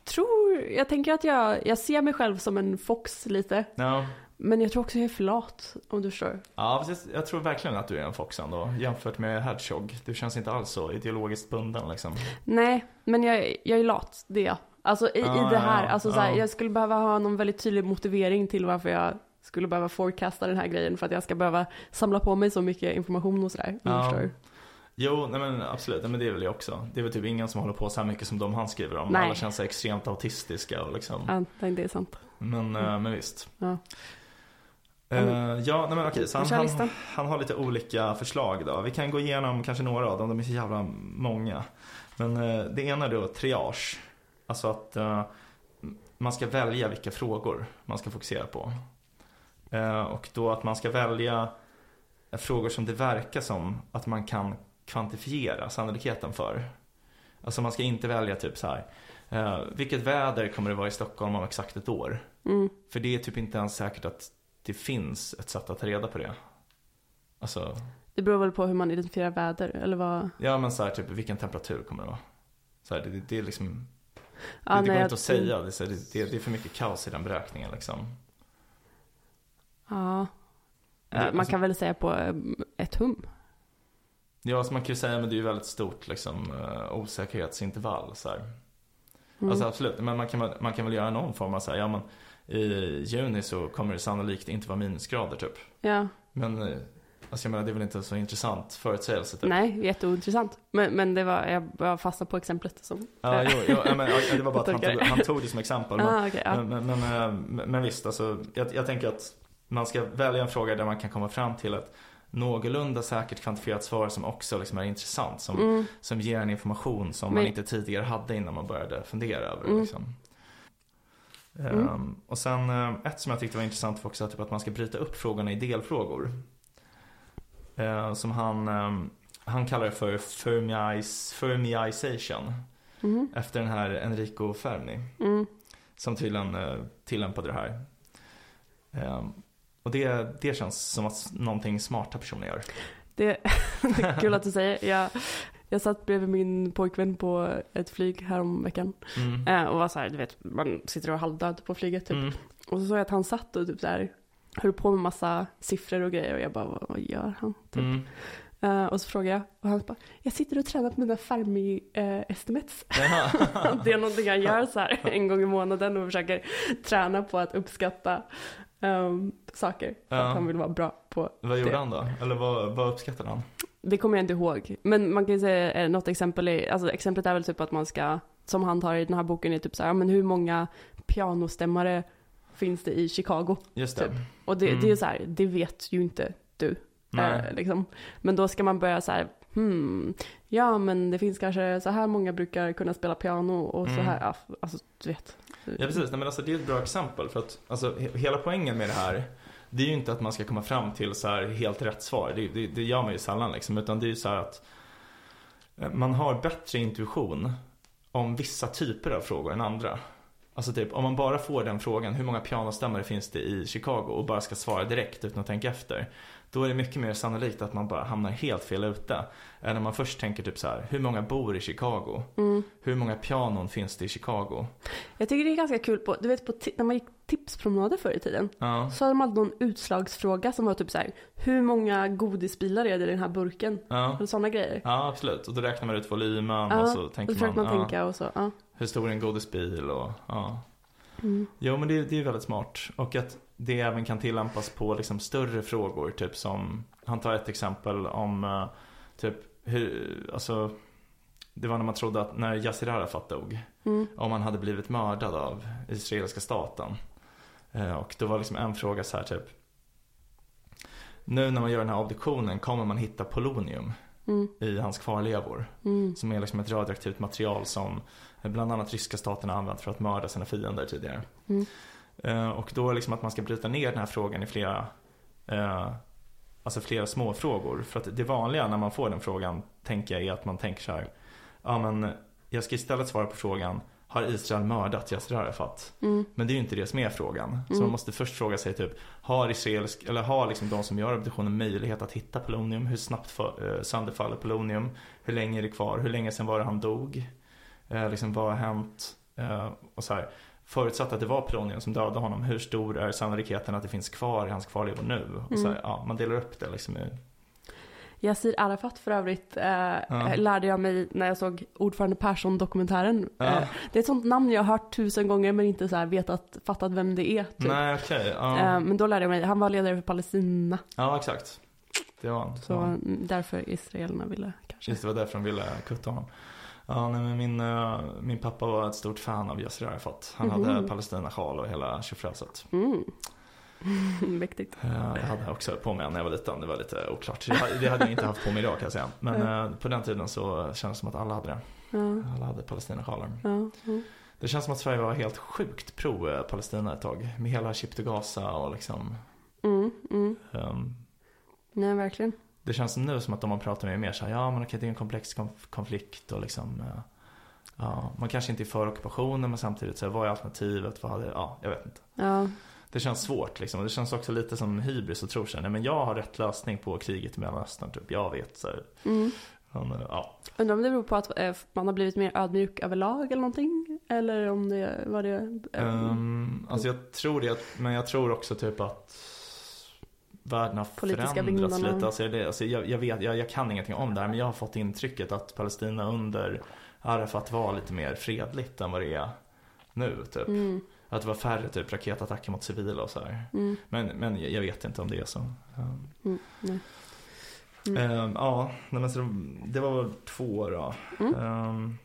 tror, jag tänker att jag, jag ser mig själv som en fox lite. Ja, Men jag tror också jag är för lat, om du förstår. Ja, fast jag, tror verkligen att du är en Fox ändå, jämfört med Hedgehog. Du känns inte alls så ideologiskt bunden liksom. Nej, men jag, jag är lat, det är jag. Alltså i, Ah, i det här, ja, alltså så här, ja. jag skulle behöva ha någon väldigt tydlig motivering till varför jag skulle behöva forecasta den här grejen för att jag ska behöva samla på mig så mycket information och sådär. Ja. Jo, nej men absolut, nej, men det är väl jag också. Det är väl typ ingen som håller på så här mycket som de han skriver om. Nej. Alla känns så extremt autistiska och liksom. Ja, nej, det är sant. Men, eh, men visst. Ja. Eh, ja, nej men okej, så han, han, han har lite olika förslag då. Vi kan gå igenom kanske några av dem, de är så jävla många. Men eh, det ena är då triage. Alltså att eh, man ska välja vilka frågor man ska fokusera på. Eh, och då att man ska välja frågor som det verkar som att man kan kvantifiera sannolikheten för. Alltså man ska inte välja typ så här. Eh, vilket väder kommer det vara i Stockholm om exakt ett år? Mm. För det är typ inte ens säkert att det finns ett sätt att ta reda på det. Alltså, Det beror väl på hur man identifierar väder, eller vad? ja men så här, typ vilken temperatur kommer det vara? Så här, det, det, det är liksom, det, Ja, det nej, går inte att säga. Det, det, det är för mycket kaos i den beräkningen liksom. Ja. Man alltså- kan väl säga på eh, ett hum. Ja, så man kan ju säga, men det är ju väldigt stort liksom, eh, osäkerhetsintervall. Så här. Mm. Alltså absolut, men man kan, man kan väl göra någon form av så här, ja men i juni så kommer det sannolikt inte vara minusgrader typ. Ja, Men eh, alltså jag menar, det är väl inte så intressant förutsägelse typ. nej, jätteointressant. Men, men det var, jag var fastnade på exemplet som... Ja, jo, jo, ja, men, det var bara att han (laughs) tog, det. han tog det som exempel. Men, Ah, okej, ja. men, men, men, men, men visst, alltså, jag, jag tänker att man ska välja en fråga där man kan komma fram till ett någorlunda säkert kvantifierat svar som också liksom är intressant. Som, Mm. som ger en information som Men- man inte tidigare hade innan man började fundera över det. Mm. Liksom. Mm. Ehm, och sen eh, ett som jag tyckte var intressant var också typ, att man ska bryta upp frågorna i delfrågor. Eh, som han, ehm, han kallar det för fermiis, fermiization. Mhm. Efter den här Enrico Fermi. Mm. Som tydligen eh, tillämpade det här. Och det, det känns som att någonting smarta personer gör. Det, är kul att du säger. Jag, jag satt bredvid min pojkvän på ett flyg häromveckan. Mm. Eh, och var så här, du vet, man sitter och halvdöd på flyget typ. Mm. Och så såg jag att han satt och typ så här höll på med massa siffror och grejer och jag bara, vad, vad gör han? Typ. Mm. Eh, och så frågade jag och han bara, jag sitter och tränar på mina Fermi-estimates. (laughs) Jaha. (laughs) det är någonting han gör så här en gång i månaden och försöker träna på att uppskatta ehm, saker. För Ja. att han vill vara bra på Vad gjorde det. han då? Eller vad, vad uppskattade han? Det kommer jag inte ihåg. Men man kan ju säga eh, något exempel, är, alltså exemplet är väl typ att man ska, som han tar i den här boken, är typ så här, men hur många pianostämmare finns det i Chicago? Just det. Typ. Och det, Mm. det är så här, det vet ju inte du. Eh, liksom. Men då ska man börja så här, hmm, ja men det finns kanske så här många brukar kunna spela piano och så Mm. här, alltså du vet. Ja precis, Nej, men alltså, det är ett bra exempel. För att alltså, he- hela poängen med det här Det är ju inte att man ska komma fram till så här helt rätt svar. Det, det, det gör man ju sällan liksom. Utan det är ju så här att eh, man har bättre intuition om vissa typer av frågor än andra. Alltså typ om man bara får den frågan, hur många pianostämmare finns det i Chicago och bara ska svara direkt utan att tänka efter. Då är det mycket mer sannolikt att man bara hamnar helt fel ute. Än när man först tänker typ så här, hur många bor i Chicago? Mm. Hur många pianon finns det i Chicago? Jag tycker det är ganska kul på, du vet på när man gick tipspromenader förr i tiden. Ja, Så hade de alltid någon utslagsfråga som var typ så här, hur många godisbilar är det i den här burken? ja. Eller sådana grejer. Ja, absolut. Och då räknar man ut volymen Ja, och så Och tänker så försöker man, man ja, tänka och så, ja. hur stor är en godisbil och ja. Mm. Jo, men det, det är väldigt smart. Och att det även kan tillämpas på liksom större frågor, typ som, han tar ett exempel om eh, typ hur, alltså det var när man trodde att när Yassir Arafat dog, Mm. om han hade blivit mördad av israeliska staten. Eh, Och då var liksom en fråga så här typ Nu när man gör den här obduktionen kommer man hitta polonium Mm. i hans kvarlevor. Mm. Som är liksom ett radioaktivt material som bland annat ryska staten har använt för att mörda sina fiender tidigare. Eh, Och då liksom att man ska bryta ner den här frågan i flera, eh, alltså flera små frågor. För att det vanliga när man får den frågan tänker jag är att man tänker så här. Ja men jag ska istället svara på frågan. Har Israel mördat Yasser Arafat? Mm. Men det är ju inte det som är frågan. Så Mm. man måste först fråga sig typ. Har israelisk, eller har liksom de som gör obduktionen möjlighet att hitta polonium? Hur snabbt för, eh, sönderfaller polonium? Hur länge är det kvar? Hur länge sedan var det han dog? Eh, liksom vad har hänt? Eh, och så här. Förutsatt att det var Peronian som dödade honom, hur stor är sannolikheten att det finns kvar i hans kvarlevor nu? Och så här, ja, man delar upp det liksom i Yassir Arafat för övrigt eh, Ja. lärde jag mig när jag såg Ordförande Persson-dokumentären. Ja. Eh, det är ett sånt namn jag har hört tusen gånger men inte så här vetat, fattat vem det är. Typ. Nej, okej. ja. Eh, men då lärde jag mig, han var ledare för Palestina. ja, exakt. Det var han. Så mm, därför israelerna ville kanske. Just det, var därför de ville kutta honom. Ja, nej, men min, eh, min pappa var ett stort fan av Yassir Arafat. Han Mhm. hade Palestina-sjal och hela tjofräset. Mm. (laughs) Mäktigt. Eh, Jag hade också på mig när jag var liten, det var lite oklart. Det hade- jag inte haft på mig idag kan jag säga. Men eh, på den tiden så kändes det som att alla hade det. Ja, Alla hade Palestina-sjalar. ja, ja. Det känns som att Sverige var helt sjukt pro-Palestina ett tag. Med hela Ship to Gaza och liksom. Mm, mm. ehm, Nej, verkligen. Det känns nu som att de man pratar med mer så här, ja men okej det är en komplex konf- konflikt och liksom. eh, ja, man kanske inte är för ockupationen men samtidigt så här, vad är alternativet? Vad hade, ja, jag vet inte. Ja, Det känns svårt liksom. Det känns också lite som hybris och tror sig, nej men jag har rätt lösning på kriget i Mellanöstern typ. Jag vet så här. mm. Men, eh, ja. Undrar om det beror på att eh, man har blivit mer ödmjuk överlag eller någonting? Eller om det var det... Um, alltså jag tror det, men jag tror också typ att världen har Politiska förändrats vindarna. lite. Alltså det, alltså jag, jag, vet, jag, jag kan ingenting om det här, men jag har fått intrycket att Palestina under Arafat var lite mer fredligt än vad det är nu. Typ. mm, Att det var färre typ raketattacker mot civila och så här. mm, Men, men jag jag vet inte om det är så. Um, mm. Mm. Ehm, ja, men så det var väl två då. Mm. Ehm,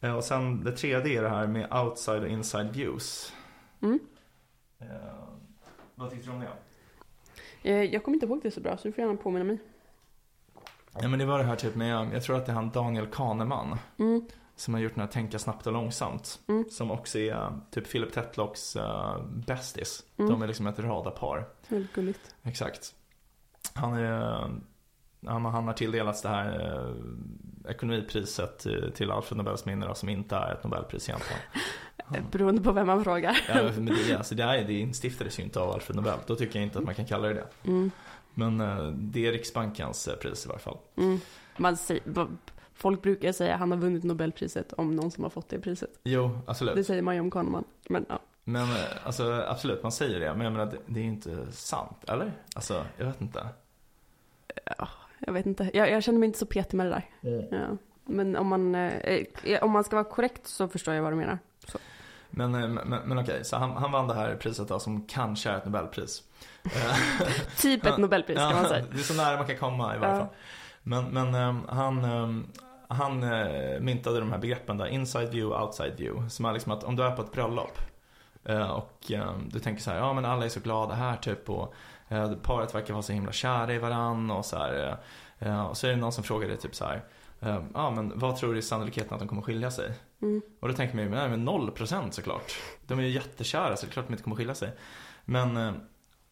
eh, och sen det tredje är det här med outside och inside views. Ehm, vad tyckte du om det? Eh, Jag kommer inte ihåg det så bra så du får gärna påminna mig. Ja men det var det här typ med, jag tror att det är han Daniel Kahneman. Mm, Som har gjort den här Tänka snabbt och långsamt. Mm. Som också är typ Philip Tetlocks uh, bästis. Mm. De är liksom ett radarpar. väldigt gulligt. Exakt. Han är han, han har tilldelats det här eh, ekonomipriset till, till Alfred Nobels minne då, som inte är ett Nobelpris egentligen. (laughs) Beroende på vem man frågar. Ja, men det, alltså det, är, det instiftades ju inte av Alfred Nobel. Då tycker jag inte att man kan kalla det det. Mm, Men eh, det är Riksbankens eh, pris i varje fall. mm. Man säger, folk brukar säga att han har vunnit Nobelpriset om någon som har fått det priset. Jo, absolut. Det säger man ju om Kahneman. Men ja. Men eh, alltså absolut, man säger det. Men jag menar, det, det är inte sant, eller? Alltså, jag vet inte. Jag vet inte, jag, jag känner mig inte så petig med det där. Ja. Men om man, eh, om man ska vara korrekt så förstår jag vad du menar. Så. Men, eh, men, men okej, så han, han vann det här priset då, som kanske är ett Nobelpris. (laughs) Typ ett Nobelpris kan man säga. Det är så nära man kan komma i varje fall. Men, men ehm, han, ehm, han eh, myntade de här begreppen där, inside view, outside view. Som är liksom att om du är på ett bröllop eh, och ehm, du tänker så här, ja men alla är så glada här typ och paret verkar vara så himla kära i varann och så här. och så är det någon som frågar dig typ så här, ja men vad tror du är sannolikheten att de kommer skilja sig? Mm. Och då tänker man ju, nej men noll procent såklart. De är ju jättekära så det är klart de inte kommer skilja sig. Men eh,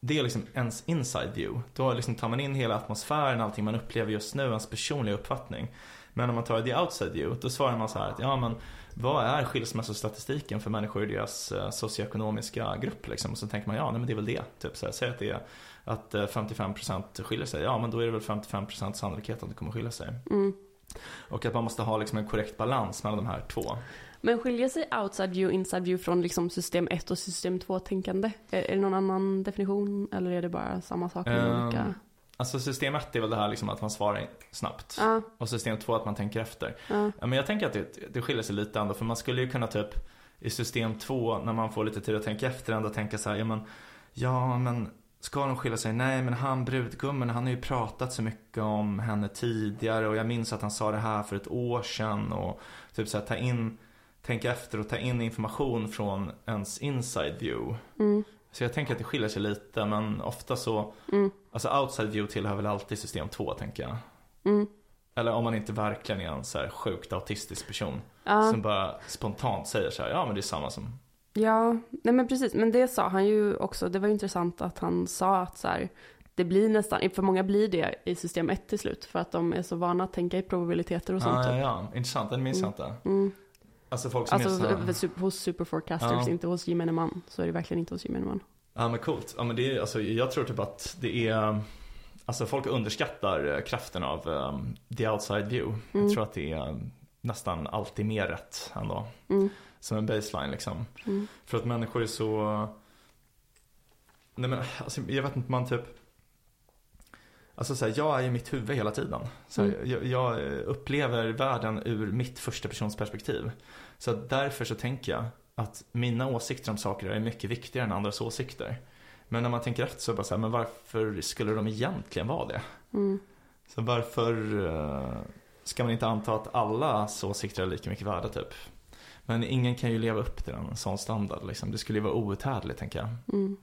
det är liksom ens inside view. Då liksom tar man in hela atmosfären, allting man upplever just nu, ens personliga uppfattning. Men om man tar the outside view, då svarar man så här att ja men vad är skilsmässostatistiken för människor i deras eh, socioekonomiska grupp liksom? Och så tänker man ja, nej men det är väl det. Typ så här, säg att det är att eh, 55% skiljer sig. Ja men då är det väl 55% sannolikhet att det kommer skilja sig. Mm. Och att man måste ha liksom en korrekt balans mellan de här två. Men skiljer sig outside view, inside view från liksom system 1 och system 2-tänkande? Är, är det någon annan definition eller är det bara samma sak Ehm, olika? Alltså system 1 är väl det här liksom att man svarar snabbt. Ja, Och system 2 att man tänker efter. Ja, men jag tänker att det, det skiljer sig lite ändå. För man skulle ju kunna typ i system 2 när man får lite tid att tänka efter ändå tänka så här, ja men, ja men ska de skilja sig? Nej men han brudgummen han har ju pratat så mycket om henne tidigare och jag minns att han sa det här för ett år sedan och typ så här ta in, tänka efter och ta in information från ens inside view. mm, Så jag tänker att det skiljer sig lite men ofta så, mm, alltså outside view tillhör väl alltid system 2 tänker jag. mm. Eller om man inte verkligen är en så här sjukt autistisk person. Ja, Som bara spontant säger så här, ja men det är samma som ja, nej men precis. Men det sa han ju också. Det var ju intressant att han sa att så här, det blir nästan, för många blir det i system 1 till slut. För att de är så vana att tänka i probabiliteter och sånt. Ja, ja, typ. ja, intressant, den minns jag inte. Mm. Alltså folk som är Alltså så v- super- hos superforecasters, Ja. inte hos gemene man. Så är det verkligen inte hos gemene man. Ja men coolt, ja men det är, alltså jag tror typ att det är Alltså folk underskattar eh, kraften av um, the outside view. Mm. Jag tror att det är nästan alltid mer rätt ändå. Mm. Som en baseline liksom. Mm. För att människor är så, nej men alltså, jag vet inte man typ Alltså så här, jag är i mitt huvud hela tiden. Så Mm. jag, jag upplever världen ur mitt första persons perspektiv. Så därför så tänker jag att mina åsikter om saker är mycket viktigare än andras åsikter. Men när man tänker efter så är det bara så här, men varför skulle de egentligen vara det? Mm. Så varför eh, ska man inte anta att allas åsikter är lika mycket värda typ? Men ingen kan ju leva upp till en sån standard liksom. Det skulle ju vara outhärdligt tänker jag. Mm.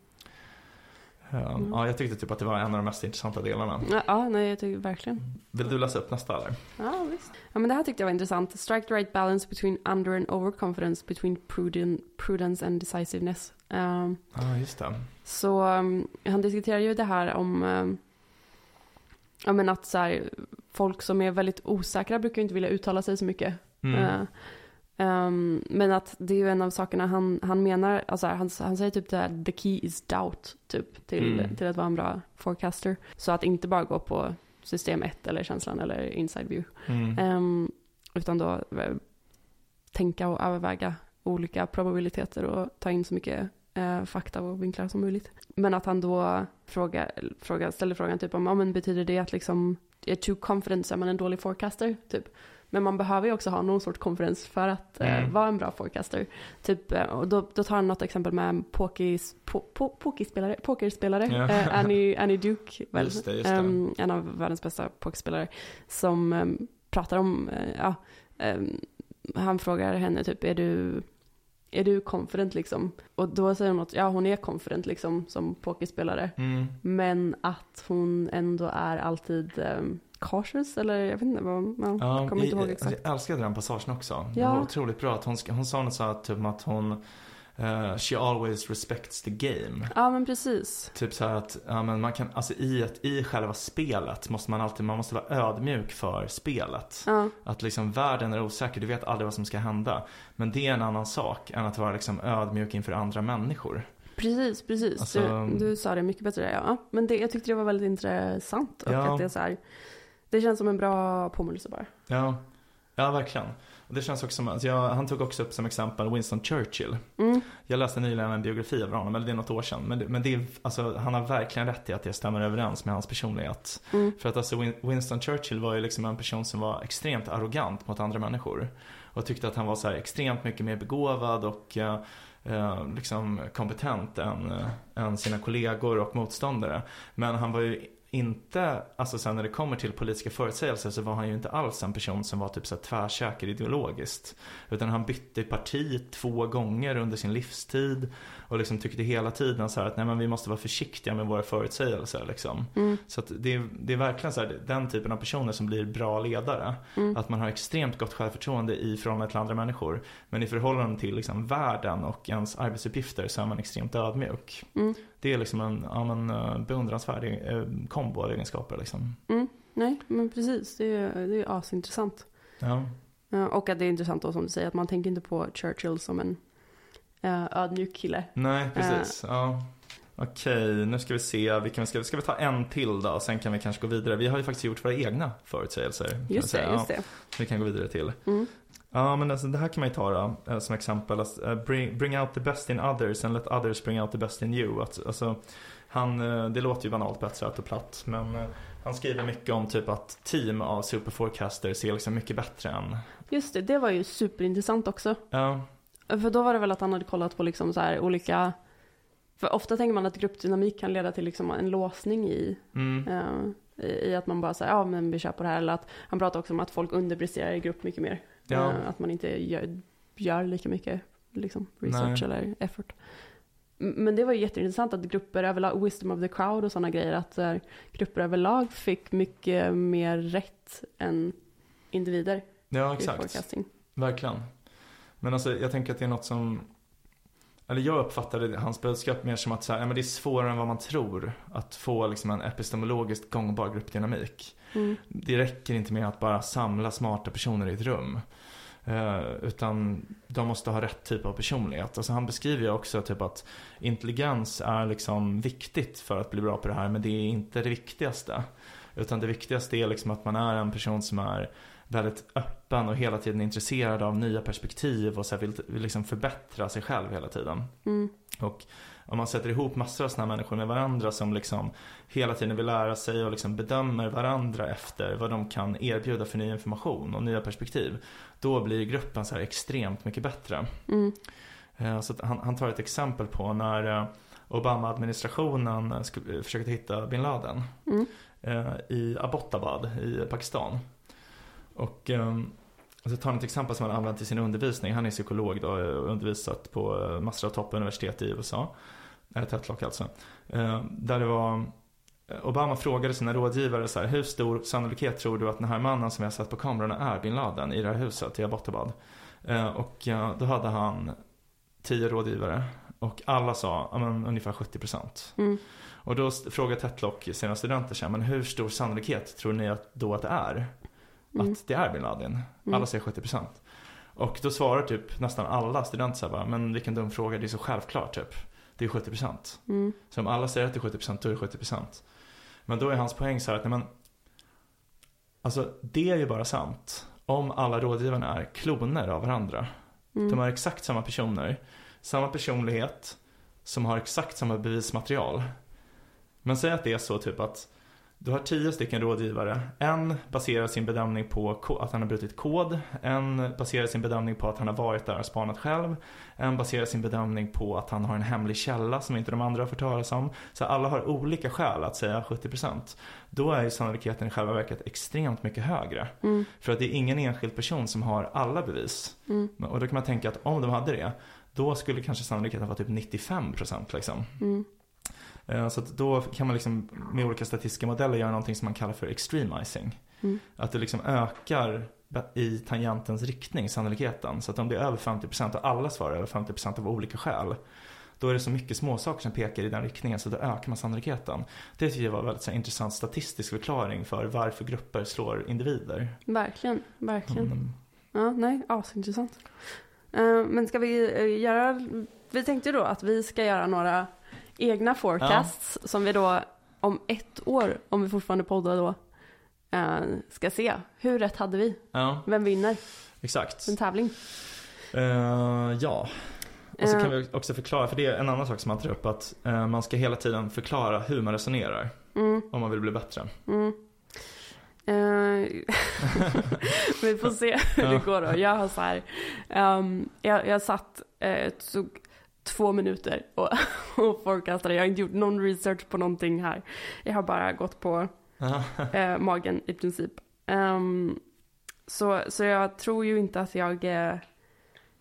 Eh, Mm. Ja, jag tyckte typ att det var en av de mest intressanta delarna. Ja, Ja, nej jag tycker verkligen. Vill du läsa upp nästa eller? Ja, visst. Ja, men det här tyckte jag var intressant. Strike the right balance between under and overconfidence, between prudent, prudence and decisiveness. Um, Ja, just det. så um, han diskuterar ju det här om um, ja, men att så här, folk som är väldigt osäkra brukar inte vilja uttala sig så mycket. Mm. Eh, ehm, men att det är ju en av sakerna han, han menar, alltså han, han säger typ det här, the key is doubt, typ, till, Mm. till att vara en bra forecaster. Så att inte bara gå på system 1 eller känslan eller inside view. Mm. Ehm, utan då eh, tänka och överväga olika probabiliteter och ta in så mycket eh, fakta och vinklar som möjligt. Men att han då fråga, fråga, ställer frågan typ om, ja men betyder det att liksom, är too confident så är man en dålig forecaster? Typ. Men man behöver ju också ha någon sorts confidence för att eh, Mm. vara en bra forecaster. Typ, eh, och då, då tar han något exempel med en pokis, po, po, pokerspelare, pokerspelare Ja. eh, Annie, Annie Duke, (laughs) väl? Just det, just det. Ehm, en av världens bästa pokerspelare, som ehm, pratar om, eh, ja, ehm, han frågar henne typ, är du, är du confident liksom? Och då säger hon något, ja hon är confident liksom som pokerspelare, Mm. men att hon ändå är alltid um, cautious, eller jag vet inte vad, man Ja, kommer inte ihåg exakt. jag älskade den passagen också. Ja. var otroligt bra. Att hon, hon sa något så här, typ att hon eh, She always respects the game. Ja men precis. Typ så att, ja men man kan, alltså i, ett, i själva spelet måste man alltid, man måste vara ödmjuk för spelet. Ja, Att liksom världen är osäker, du vet aldrig vad som ska hända. Men det är en annan sak än att vara liksom ödmjuk inför andra människor. precis, precis. Alltså- du, du sa det mycket bättre, ja. Men det, jag tyckte det var väldigt intressant. Och Ja. att det är så här, det känns som en bra påminnelse bara. Ja, ja verkligen. Och det känns också som att jag, han tog också upp som exempel Winston Churchill. Mm, Jag läste nyligen en biografi av honom, eller det är något år sedan. Men, det, men det är, alltså, han har verkligen rätt i att det stämmer överens med hans personlighet. mm, För att alltså Win- Winston Churchill var ju liksom en person som var extremt arrogant mot andra människor. Och tyckte att han var så extremt mycket mer begåvad och eh, eh, liksom kompetent än, eh, än sina kollegor och motståndare. Men han var ju inte, alltså sen när det kommer till politiska förutsägelser så var han ju inte alls en person som var typ så här tvärsäker ideologiskt. Utan han bytte parti två gånger under sin livstid. Och liksom tyckte hela tiden så här att nej men vi måste vara försiktiga med våra förutsägelser liksom. mm, Så att det, är, det är verkligen så här, den typen av personer som blir bra ledare. mm. Att man har extremt gott självförtroende i förhållande till andra människor. Men i förhållande till liksom världen och ens arbetsuppgifter så är man extremt ödmjuk. Mm. Det är liksom en ja, men, eh, beundransvärd eh, kombo av egenskaper. Liksom. Mm, nej, men precis. Det är, det är asintressant. Ja. Och att det är intressant då som du säger, att man tänker inte på Churchill som en uh, ödmjuk kille. Nej, precis. Ja. Okej, nu ska vi se. Vi kan, ska, ska vi ta en till då? Sen kan vi kanske gå vidare. Vi har ju faktiskt gjort våra egna förutsägelser. vi Just det, just Ja, det. vi kan gå vidare till. Mm. Ja, men alltså, det här kan man ju ta då, eh, som exempel. Alltså, eh, bring, bring out the best in others and let others bring out the best in you. Att, alltså, han, eh, det låter ju banalt på ett sätt och platt. Men han skriver mycket om typ att team av superforecasters är liksom mycket bättre än... Just det, det var ju superintressant också. Ja, För då var det väl att han hade kollat på liksom så här olika... För ofta tänker man att gruppdynamik kan leda till liksom en låsning i, mm, eh, i i att man bara säger ja men vi kör på det här. Eller att han pratar också om att folk underpresterar i grupp mycket mer. Ja. Eh, att man inte gör, gör lika mycket liksom, research Nej. eller effort. Men det var ju jätteintressant att grupper överlag, wisdom of the crowd och sådana grejer, att här, grupper överlag fick mycket mer rätt än individer ja exakt. Verkligen. Men alltså, jag tänker att det är något som... Eller jag uppfattade hans budskap mer som att så här, men det är svårare än vad man tror att få liksom en epistemologiskt gångbar gruppdynamik. Mm. Det räcker inte med att bara samla smarta personer i ett rum. Eh, utan de måste ha rätt typ av personlighet. Alltså han beskriver ju också typ att intelligens är liksom viktigt för att bli bra på det här. Men det är inte det viktigaste. Utan det viktigaste är liksom att man är en person som är väldigt öppen och hela tiden intresserad av nya perspektiv och så vill, vill liksom förbättra sig själv hela tiden. Mm. Och om man sätter ihop massor av sådana människor med varandra som liksom hela tiden vill lära sig och liksom bedömer varandra efter vad de kan erbjuda för ny information och nya perspektiv. Då blir gruppen så här extremt mycket bättre. Mm. Eh, så han, han, tar ett exempel på när eh, Obama-administrationen försökte hitta bin Laden mm. i Abbottabad i Pakistan. Och så tar han ett exempel som han använt i sin undervisning. Han är psykolog då och undervisat på massor av toppuniversitet i USA. Ett Tetlock alltså. Där det var Obama frågade sina rådgivare så här, hur stor sannolikhet tror du att den här mannen som vi har sett på kamerorna är bin Laden i det här huset i Abbottabad? Och då hade han tio rådgivare och alla sa men, ungefär 70%. Mm. Och då frågade Tetlock sina studenter så här, men hur stor sannolikhet tror ni att, då att det är? Mm. Att det är bin Laden? Alla mm. säger 70%. Och då svarar typ nästan alla studenter så här bara, men vilken dum fråga, det är så självklart typ. Det är 70%. Mm. Så om alla säger att det är 70% då är det 70%. Men då är hans poäng så här att, nej men, alltså det är ju bara sant om alla rådgivarna är kloner av varandra. Mm. De har exakt samma personer, samma personlighet, som har exakt samma bevismaterial. Men säg att det är så typ att du har tio stycken rådgivare. En baserar sin bedömning på att han har brutit kod. En baserar sin bedömning på att han har varit där och spanat själv. En baserar sin bedömning på att han har en hemlig källa som inte de andra har fått höras om. Så alla har olika skäl att säga 70%. Då är ju sannolikheten i själva verket extremt mycket högre. Mm. För att det är ingen enskild person som har alla bevis. Mm. Och då kan man tänka att om de hade det, då skulle kanske sannolikheten vara typ 95% liksom. Mm. Eh, så då kan man liksom med olika statistiska modeller göra någonting som man kallar för extremizing. Mm. Att det liksom ökar i tangentens riktning sannolikheten. Så att om det är över 50% och alla svarar över 50% av olika skäl. Då är det så mycket småsaker som pekar i den riktningen så då ökar man sannolikheten. Det tycker jag var en väldigt här, intressant statistisk förklaring för varför grupper slår individer. Verkligen, verkligen. Mm. Ja, nej, asintressant. Uh, men ska vi uh, göra, vi tänkte då att vi ska göra några egna forecasts ja. som vi då om ett år, om vi fortfarande poddar då, uh, ska se. Hur rätt hade vi? Ja. Vem vinner? Exakt. En tävling. Uh, ja. Och så kan vi också förklara, för det är en annan sak som man tar upp, att man ska hela tiden förklara hur man resonerar. Mm. Om man vill bli bättre. Mm. (laughs) vi får se hur det går då. Jag har så här, um, jag, jag satt, uh, tog två minuter och, (laughs) och forecastade. Jag har inte gjort någon research på någonting här. Jag har bara gått på uh, (laughs) magen i princip. Um, så, så jag tror ju inte att jag uh,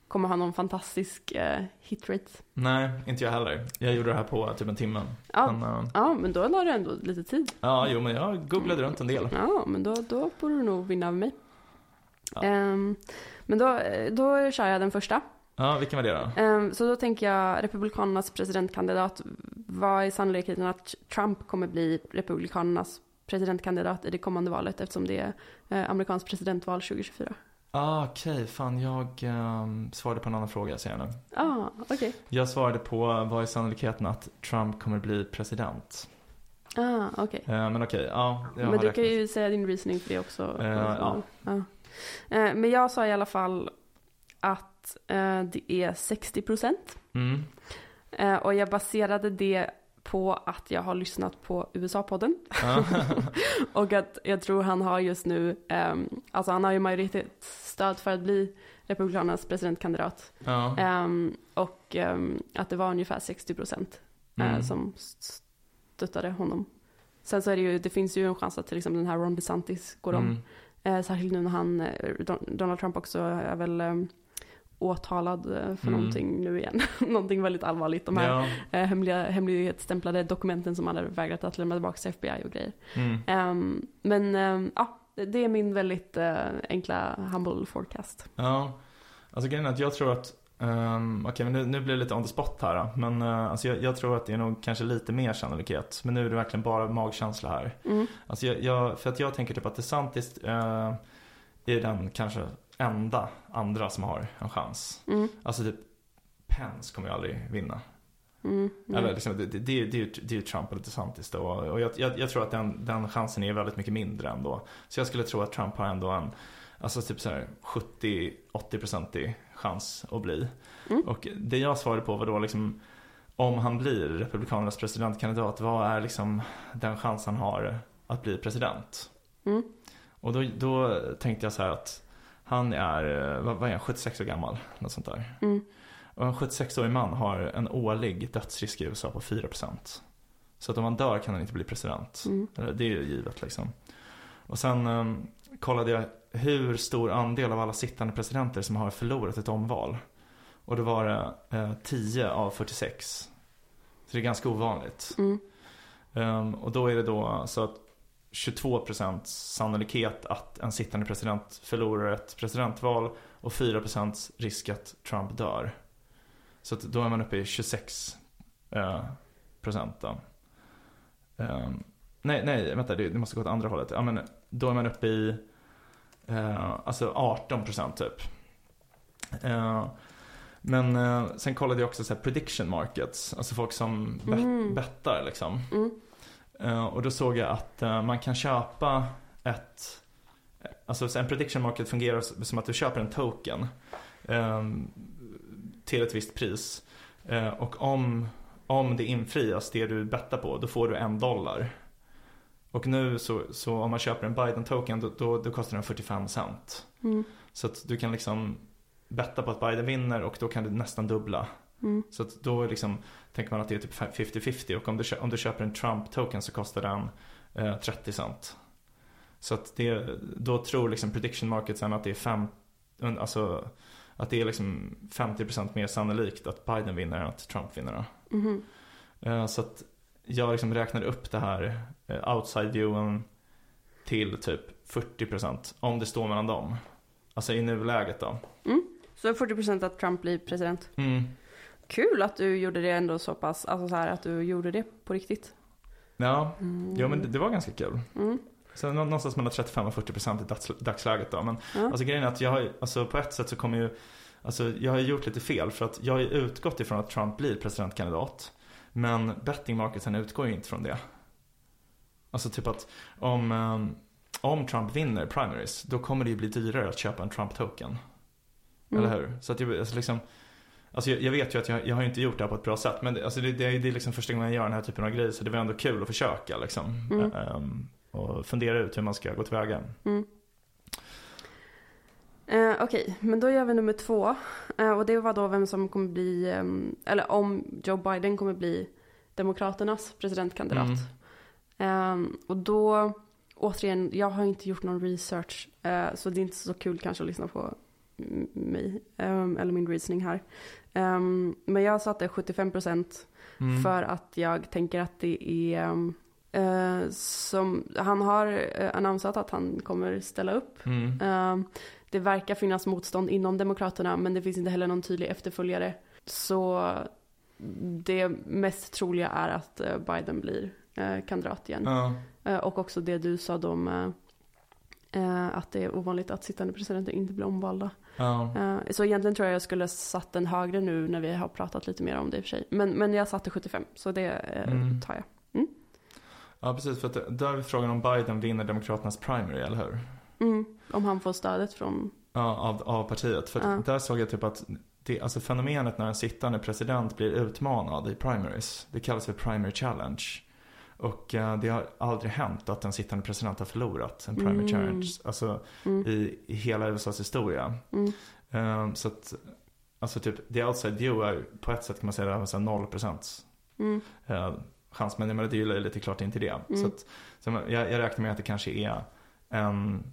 kommer ha någon fantastisk uh, hitrate. Nej, inte jag heller. Jag gjorde det här på typ en timme. Ja, men, uh, ja, men då la du ändå lite tid. Ja, jo, men jag googlade runt en del. Ja, men då, då borde du nog vinna över mig. Ja. Um, men då, då kör jag den första. Ja, vilken var det då? Um, så då tänker jag Republikanernas presidentkandidat. Vad är sannolikheten att Trump kommer bli Republikanernas presidentkandidat i det kommande valet eftersom det är eh, amerikanskt presidentval 2024? Ah, okej. Okay. Fan, jag um, svarade på en annan fråga säger jag nu. Ah. Okay. Jag svarade på vad är sannolikheten att Trump kommer bli president? Ah, okej. Okay. Uh, men okej, okay, ja. Men du räknat. kan ju säga din reasoning för det också. Uh, ja. Uh, men jag sa i alla fall att det är 60 procent. Mm. Uh, och jag baserade det på att jag har lyssnat på USA-podden. (laughs) och att jag tror han har just nu, um, alltså han har ju majoritetsstöd för att bli Republikanernas presidentkandidat. Ja. Um, och um, att det var ungefär 60 procent uh, mm. som stöttade honom. Sen så är det ju, det finns ju en chans att till exempel den här Ron DeSantis går om. Mm. Uh, särskilt nu när han, Donald Trump också är väl um, åtalad eh, för mm. någonting nu igen. (laughs) någonting väldigt allvarligt. De här ja. eh, hemliga, hemlighetsstämplade dokumenten som han hade vägrat att lämna tillbaka till FBI och grejer. Mm. Um, men um, ja, det är min väldigt uh, enkla humble forecast. Ja, alltså grejen är att jag tror att Um, Okej, okay, men nu, nu blir det lite on the spot här då. Men uh, alltså jag, jag, tror att det är nog kanske lite mer sannolikhet. Men nu är det verkligen bara magkänsla här. Mm. Alltså jag, jag, för att jag tänker typ att DeSantis uh, är den kanske enda andra som har en chans. Mm. Alltså typ Pence kommer ju aldrig vinna. Mm, Eller liksom, det, det, det, det, är ju Trump eller DeSantis då. Och jag, jag, jag tror att den, den chansen är väldigt mycket mindre ändå. Så jag skulle tro att Trump har ändå en, alltså typ så här 70-80% chans att bli. Mm. Och det jag svarade på var då liksom om han blir Republikanernas presidentkandidat, vad är liksom den chans han har att bli president? Mm. Och då, då tänkte jag så här att han är, eh, vad, vad är han, 76 år gammal? Något sånt där. Mm. Och en 76-årig man har en årlig dödsrisk i USA på 4%. Så att om han dör kan han inte bli president. Mm. Det är ju givet liksom. Och sen eh, kollade jag hur stor andel av alla sittande presidenter som har förlorat ett omval. Och då var det eh, 10 av 46. Så det är ganska ovanligt. Mm. Ehm, och då är det då så att 22% sannolikhet att en sittande president förlorar ett presidentval och 4% risk att Trump dör. Så då är man uppe i 26 eh, procent. Ehm, nej, nej, vänta, det, det måste gå åt andra hållet. Ja, men då är man uppe i eh, alltså 18 procent typ. Eh, men eh, sen kollade jag också så här prediction markets, alltså folk som bet- Mm. bettar liksom. Mm. Eh, och då såg jag att eh, man kan köpa ett Alltså så en prediction market fungerar som att du köper en token eh, till ett visst pris. Eh, och om, om det infrias, det du bettar på, då får du en dollar. Och nu så, så om man köper en Biden-token då, då, då kostar den 45 cent. Mm. Så att du kan liksom betta på att Biden vinner och då kan du nästan dubbla. Mm. Så då liksom tänker man att det är typ 50-50 och om du, om du köper en Trump-token så kostar den eh, 30 cent. Så att det, då tror liksom prediction marketsen att det är fem, alltså att det är liksom 50% mer sannolikt att Biden vinner än att Trump vinner. Mhm. Eh, Så att jag liksom räknade upp det här eh, outside viewen till typ 40% om det står mellan dem. Alltså i nuläget då. Så 40% att Trump blir president. Mm. Kul att du gjorde det ändå så pass, alltså så här att du gjorde det på riktigt. Ja, Mm. ja men det, det var ganska kul. Mm. Så nå- någonstans mellan 35 och 40% i dags, dagsläget då. Men Ja. alltså grejen är att jag har alltså på ett sätt så kommer ju, alltså jag har gjort lite fel för att jag har utgått ifrån att Trump blir presidentkandidat. Men betting marketsen utgår ju inte från det. Alltså typ att om, ehm, om Trump vinner primaries, då kommer det ju bli dyrare att köpa en Trump-token. Mm. Eller hur? Så att jag, alltså liksom, alltså jag, jag vet ju att jag, jag har inte gjort det här på ett bra sätt. Men det, alltså det, det, är- det är liksom första gången jag gör den här typen av grejer. Så det var ändå kul att försöka liksom. Mm. Ehm, och fundera ut hur man ska gå tillväga. Mm. Eh, Okej, men då gör vi nummer två. Eh, och det var då vem som kommer bli, ehm, eller om Joe Biden kommer bli Demokraternas presidentkandidat. Mm. Ehm, och då, återigen, jag har inte gjort någon research. eh, så det är inte så kul kanske att lyssna på mig, ehm, eller min reasoning här. Ehm, men jag satte 75% Mm. för att jag tänker att det är ehm, eh, som, han har uh, annonsat att han kommer ställa upp. Mm. Det verkar finnas motstånd inom Demokraterna men det finns inte heller någon tydlig efterföljare. Så det mest troliga är att eh, Biden blir eh, kandidat igen. Ja. Eh, och också det du sa om eh, eh, att det är ovanligt att sittande presidenter inte blir omvalda. Ja. Eh, så egentligen tror jag jag skulle satt den högre nu när vi har pratat lite mer om det i och för sig. Men, men jag satte 75 så det eh, Mm. tar jag. ja, precis. För att, då är frågan om Biden vinner Demokraternas primary, eller hur? Mm, om han får stödet från... Ja, av, av partiet. För Ja. där såg jag typ att det, alltså fenomenet när en sittande president blir utmanad i primaries, det kallas för primary challenge. Och eh, det har aldrig hänt att en sittande president har förlorat en primary Mm. challenge. Alltså Mm, i, i hela USAs historia. mm, Eh, så att, alltså typ, the outside view är på ett sätt kan man säga det är 0% mm, eh, chans. Men det är ju lite klart inte det. Mm. Så att, så jag, jag räknar med att det kanske är en,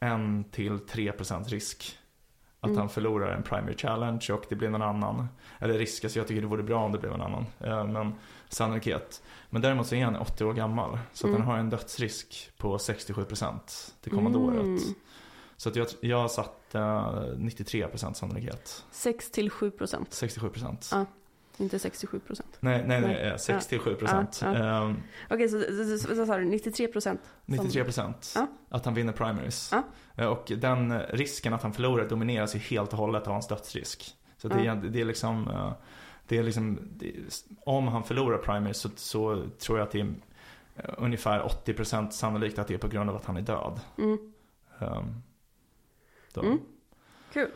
en till 3% risk. Att Mm. han förlorar en primary challenge och det blir någon annan. Eller risk, alltså jag tycker det vore bra om det blev en annan. Eh, men sannolikhet. Men däremot så är han 80 år gammal. Så att Mm. han har en dödsrisk på 67% det kommande Mm. året. Så att jag, jag satt eh, 93% sannolikhet. 6 till 7 procent. 67%. Ja. Inte 67 procent. Nej, nej, nej, Nej. eh, 67%. Ja, ja. Ehm, Okej, så, så, så sa du 93 procent? 93% Ja. att han vinner primaries. Eh, Och den risken att han förlorar domineras ju helt och hållet av hans dödsrisk. Så det, det är liksom, eh, det är liksom det, om han förlorar primaries så, så tror jag att det är ungefär 80% sannolikt att det är på grund av att han är död. Mm. Då. Mm. Kul.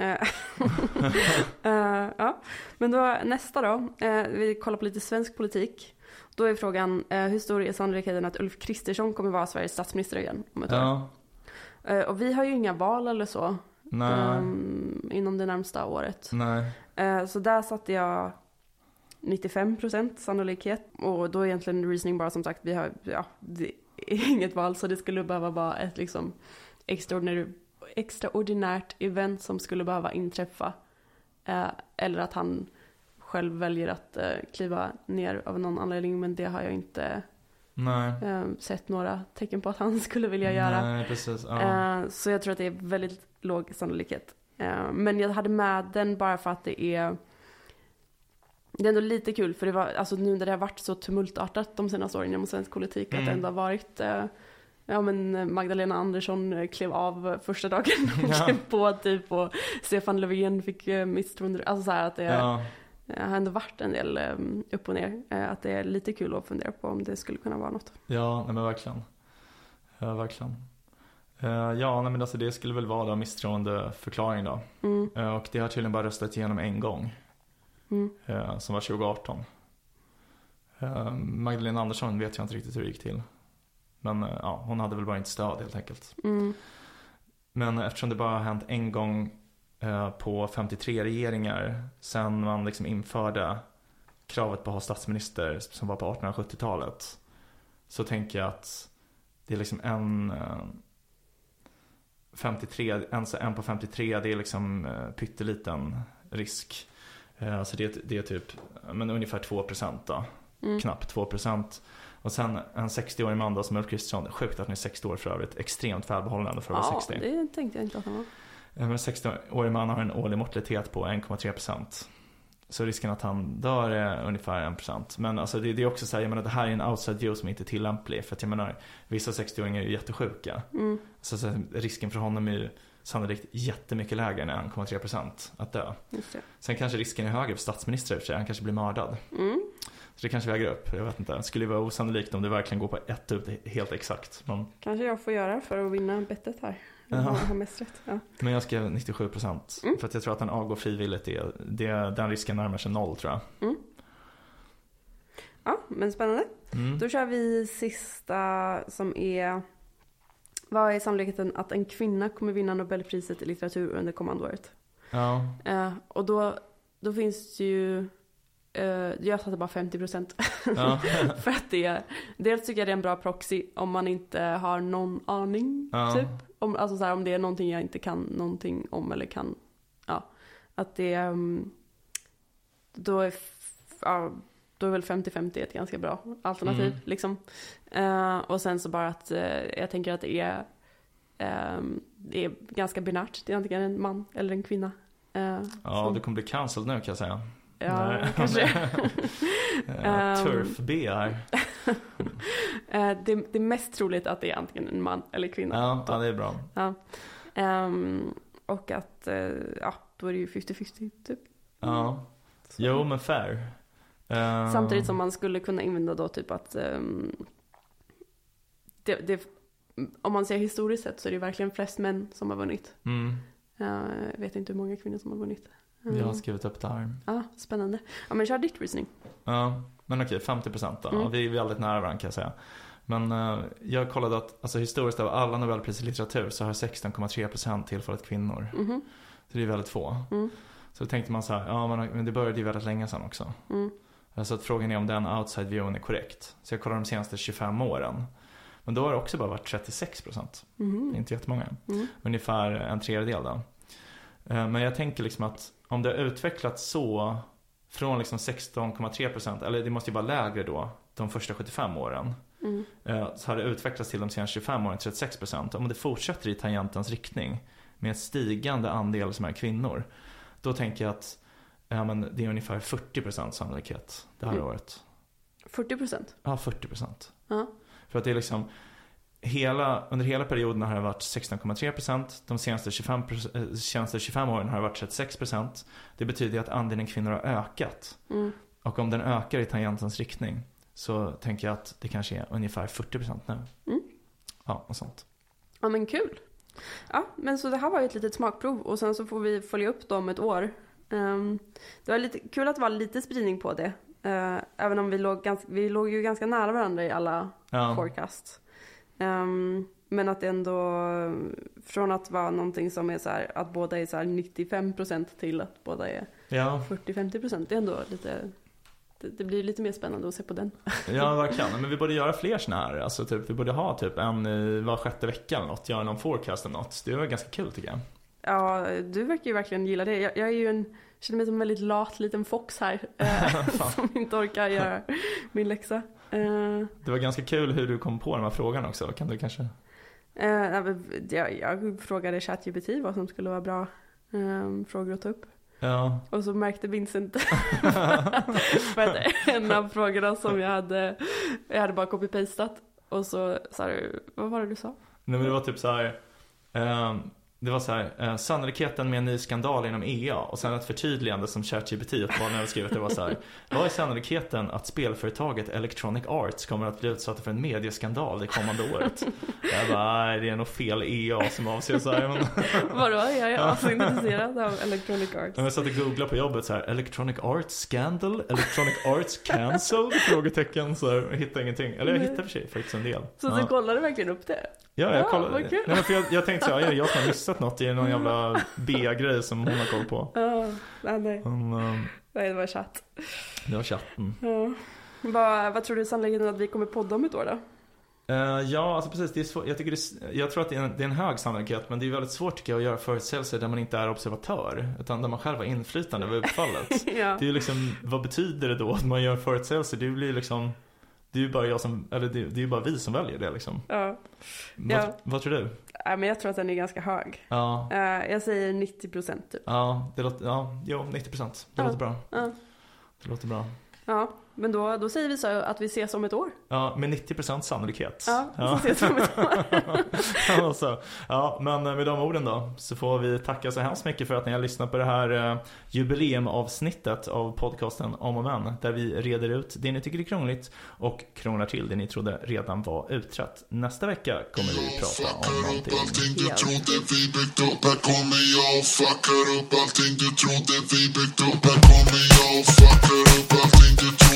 Eh, (laughs) eh, ja. Men då nästa då. Eh, vi kollar på lite svensk politik. Då är frågan, hur stor är sannolikheten att Ulf Kristersson kommer vara Sveriges statsminister igen om ett år? Ja, Eh, och vi har ju inga val eller så ehm, inom det närmsta året. Eh, så där satte jag 95% sannolikhet. Och då är egentligen reasoning bara som sagt, vi har, ja, inget val så det skulle behöva vara ett liksom extraordinärt, extraordinärt event som skulle behöva inträffa. Eh, eller att han själv väljer att eh, kliva ner av någon anledning men det har jag inte eh, sett några tecken på att han (laughs) skulle vilja göra. Nej, precis. Ja. Eh, Så jag tror att det är väldigt låg sannolikhet. Men jag hade med den bara för att det är det är ändå lite kul för det var, alltså nu när det har varit så tumultartat de senaste åren inom svensk politik att det Mm. ändå har varit Ja men Magdalena Andersson eh, klev av första dagen och (laughs) Ja. klev på typ och Stefan Löfven fick eh, misstroende, alltså så att det ja. eh, har ändå varit en del eh, upp och ner. Eh, Att det är lite kul att fundera på om det skulle kunna vara något. Ja, nej men verkligen. Ja, verkligen. Eh, ja, nej men alltså det skulle väl vara då misstroendeförklaring då. Mm, Eh, och det har tydligen bara röstat igenom en gång. mm, eh, som var 2018. Eh, Magdalena Andersson vet jag inte riktigt hur det gick till. Men eh, ja, hon hade väl bara inte stöd helt enkelt. mm, Men eftersom det bara har hänt en gång eh, på 53 regeringar sen man liksom införde kravet på att ha statsminister som var på 1870-talet. Så tänker jag att det är liksom en eh, 53, en, en på 53 det är liksom eh, pytteliten risk. Eh, Så det, är- det är typ men ungefär 2% då. mm. Knappt 2%. Och sen en 60-årig man då som Ulf Kristersson. Sjukt att han är 60 år för övrigt. Extremt välbehållen för att vara Ja, 60. det tänkte jag inte att han var. En 60-årig man har en årlig mortalitet på 1,3%. Så risken att han dör är ungefär 1%. Men alltså det, det är också så här, jag menar det här är en outside view som inte är tillämplig. För att jag menar, vissa 60-åringar är ju jättesjuka. Mm. Så, så risken för honom är ju sannolikt jättemycket lägre än 1,3% att dö. Sen kanske risken är högre för statsminister i och för sig, han kanske blir mördad. Mm. Så det kanske väger upp, jag vet inte. Det skulle vara osannolikt om det verkligen går på ett ut helt exakt. Men, Kanske jag får göra för att vinna bettet här. Jaha. har, har mest rätt. Ja. men jag skrev 97% Mm. för att jag tror att den avgår frivilligt. Det, det, den risken närmar sig noll tror jag. ja, men spännande. Mm. Då kör vi sista som är Vad är sannolikheten att en kvinna kommer vinna Nobelpriset i litteratur under kommande året? Ja, Eh, och då, då finns det ju Jag satte bara 50% ja, (laughs) för att det Dels tycker jag det är en bra proxy om man inte har någon aning Ja. typ om, Alltså så här, om det är någonting jag inte kan någonting om eller kan Ja Att det um, Då är ja, Då är väl 50-50 ett ganska bra alternativ Mm. liksom Eh, Och sen så bara att eh, Jag tänker att det är ehm, Det är ganska binärt Det är antingen en man eller en kvinna Eh, ja som- du kommer bli cancelled nu kan jag säga. Ja, Nej. kanske. (laughs) Eh, (laughs) Ehm. Turf B här. (laughs) Eh, det, det är mest troligt att det är antingen en man eller kvinna. Ja, ja, det är bra. Ja. Ehm, och att, eh, ja, då är det ju 50-50 typ. Ja, Så. jo men fair. Eh, Samtidigt som man skulle kunna invända då typ att ehm, det, det, om man ser historiskt sett så är det ju verkligen flest män som har vunnit. Mm, Eh, jag vet inte hur många kvinnor som har vunnit. Jag har Mm. skrivit upp det här. Ja, spännande. Ja, men kör ditt reasoning. Ja, men okej, 50% då. Mm. Vi är väldigt nära varandra kan jag säga. Men eh, jag kollade att, alltså historiskt av alla Nobelpris i litteratur så har 16,3% tillfallit kvinnor. Mhm. Så det är väldigt få. Mm. Så då tänkte man så här, ja men, det började ju väldigt länge sedan också. Mm. Så att frågan är om den outside viewen är korrekt. Så jag kollade de senaste 25 åren. Men då har det också bara varit 36%. Det är Mhm. inte jättemånga. Mm. Ungefär en tredjedel då. Eh, Men jag tänker liksom att om det har utvecklats så från liksom 16,3% eller det måste ju vara lägre då de första 75 åren. Mm. eh, Så har det utvecklats till de senaste 25 åren 36%. Om det fortsätter i tangentens riktning med en stigande andel som är kvinnor. Då tänker jag att ja, men det är ungefär 40% sannolikhet det här Mm. året. 40 procent. Ja, 40%. Ja. För att det är liksom hela, under hela perioden har det varit 16,3%. De senaste 25, eh, senaste 25 åren har det varit 36%. Det betyder att andelen kvinnor har ökat. Mm. Och om den ökar i tangentens riktning så tänker jag att det kanske är ungefär 40% nu. Mm. Ja, och sånt. ja, men kul. Ja, men så det här var ju ett litet smakprov och sen så får vi följa upp dem ett år. Um, det var lite kul att det var lite spridning på det. Uh, även om vi låg, ganska, vi låg ju ganska nära varandra i alla ja. forecasts. Um, men att ändå, från att vara någonting som är så här, att båda är så här 95% till att båda är ja. 40-50%. Det är ändå lite det, blir lite mer spännande att se på den. (laughs) Ja, verkligen. Men vi borde göra fler sådana här. Alltså, typ, vi borde ha typ en var sjätte vecka eller något. Göra någon forecast eller något. Det var ganska kul tycker jag. Ja, du verkar ju verkligen gilla det. Jag, jag är ju en, känner mig som en väldigt lat liten fox här. (laughs) Eh, (laughs) som inte orkar göra min läxa. Eh. Det var ganska kul hur du kom på de här frågorna också. Kan du kanske? Eh, jag, jag frågade ChatGPT vad som skulle vara bra eh, frågor att ta upp. Ja. Och så märkte Vincent (laughs) (laughs) för att en av frågorna som jag hade, jag hade bara copy-pastat. Och så sa du, vad var det du sa? Nej men det var typ så här, eh, det var så här, eh, sannolikheten med en ny skandal inom EA och sen ett förtydligande som ChatGPT jag skrev att det var så här. Vad är sannolikheten att spelföretaget Electronic Arts kommer att bli utsatta för en medieskandal det kommande året? Jag bara, nej det är nog fel EA som avser så här. Men... Vadå? Jag är alltså intresserad av Electronic Arts. Jag satt och googlade på jobbet så här, Electronic Arts scandal? Electronic Arts cancelled? Frågetecken så här, jag hittade ingenting. Eller jag hittade för sig faktiskt en del. Så ja. du kollade verkligen upp det? Ja, jag kollade. Nej, men för jag, jag tänkte så här, jag, jag som har missat något i någon jävla B-grej som hon har koll på. Ja, nej, nej. Um, um, nej, det var chatt. Det var chatten. Ja. Vad, vad tror du sannolikheten att vi kommer podda om ett år då? Uh, ja, alltså precis. Det är svår, jag, tycker det, jag tror att det är, en, det är en hög sannolikhet, men det är väldigt svårt tycker jag att göra förutsägelser där man inte är observatör, utan där man själv har inflytande över utfallet. (laughs) ja. Det är liksom, vad betyder det då att man gör förutsägelser? Det blir liksom det är ju bara jag som, eller det, det är bara vi som väljer det liksom. Ja. Vad, ja. vad tror du? Ja, men jag tror att den är ganska hög. Ja. Uh, jag säger 90% typ. Ja, det låter, ja, jo, 90%. Det ja. låter bra. Ja. Det låter bra. Ja, men då, då säger vi så att vi ses om ett år. Ja, med 90% sannolikhet. Ja, vi ja. ses om ett år. (laughs) alltså, ja, men med de orden då så får vi tacka så hemskt mycket för att ni har lyssnat på det här eh, jubileumavsnittet av podcasten Om och Men där vi reder ut det ni tycker är krångligt och krånglar till det ni trodde redan var utrett. Nästa vecka kommer vi prata om någonting. Allting du trodde vi byggt upp, här kommer jag och fuckar upp allting du trodde vi byggt upp, här kommer jag och fuckar upp allting du trodde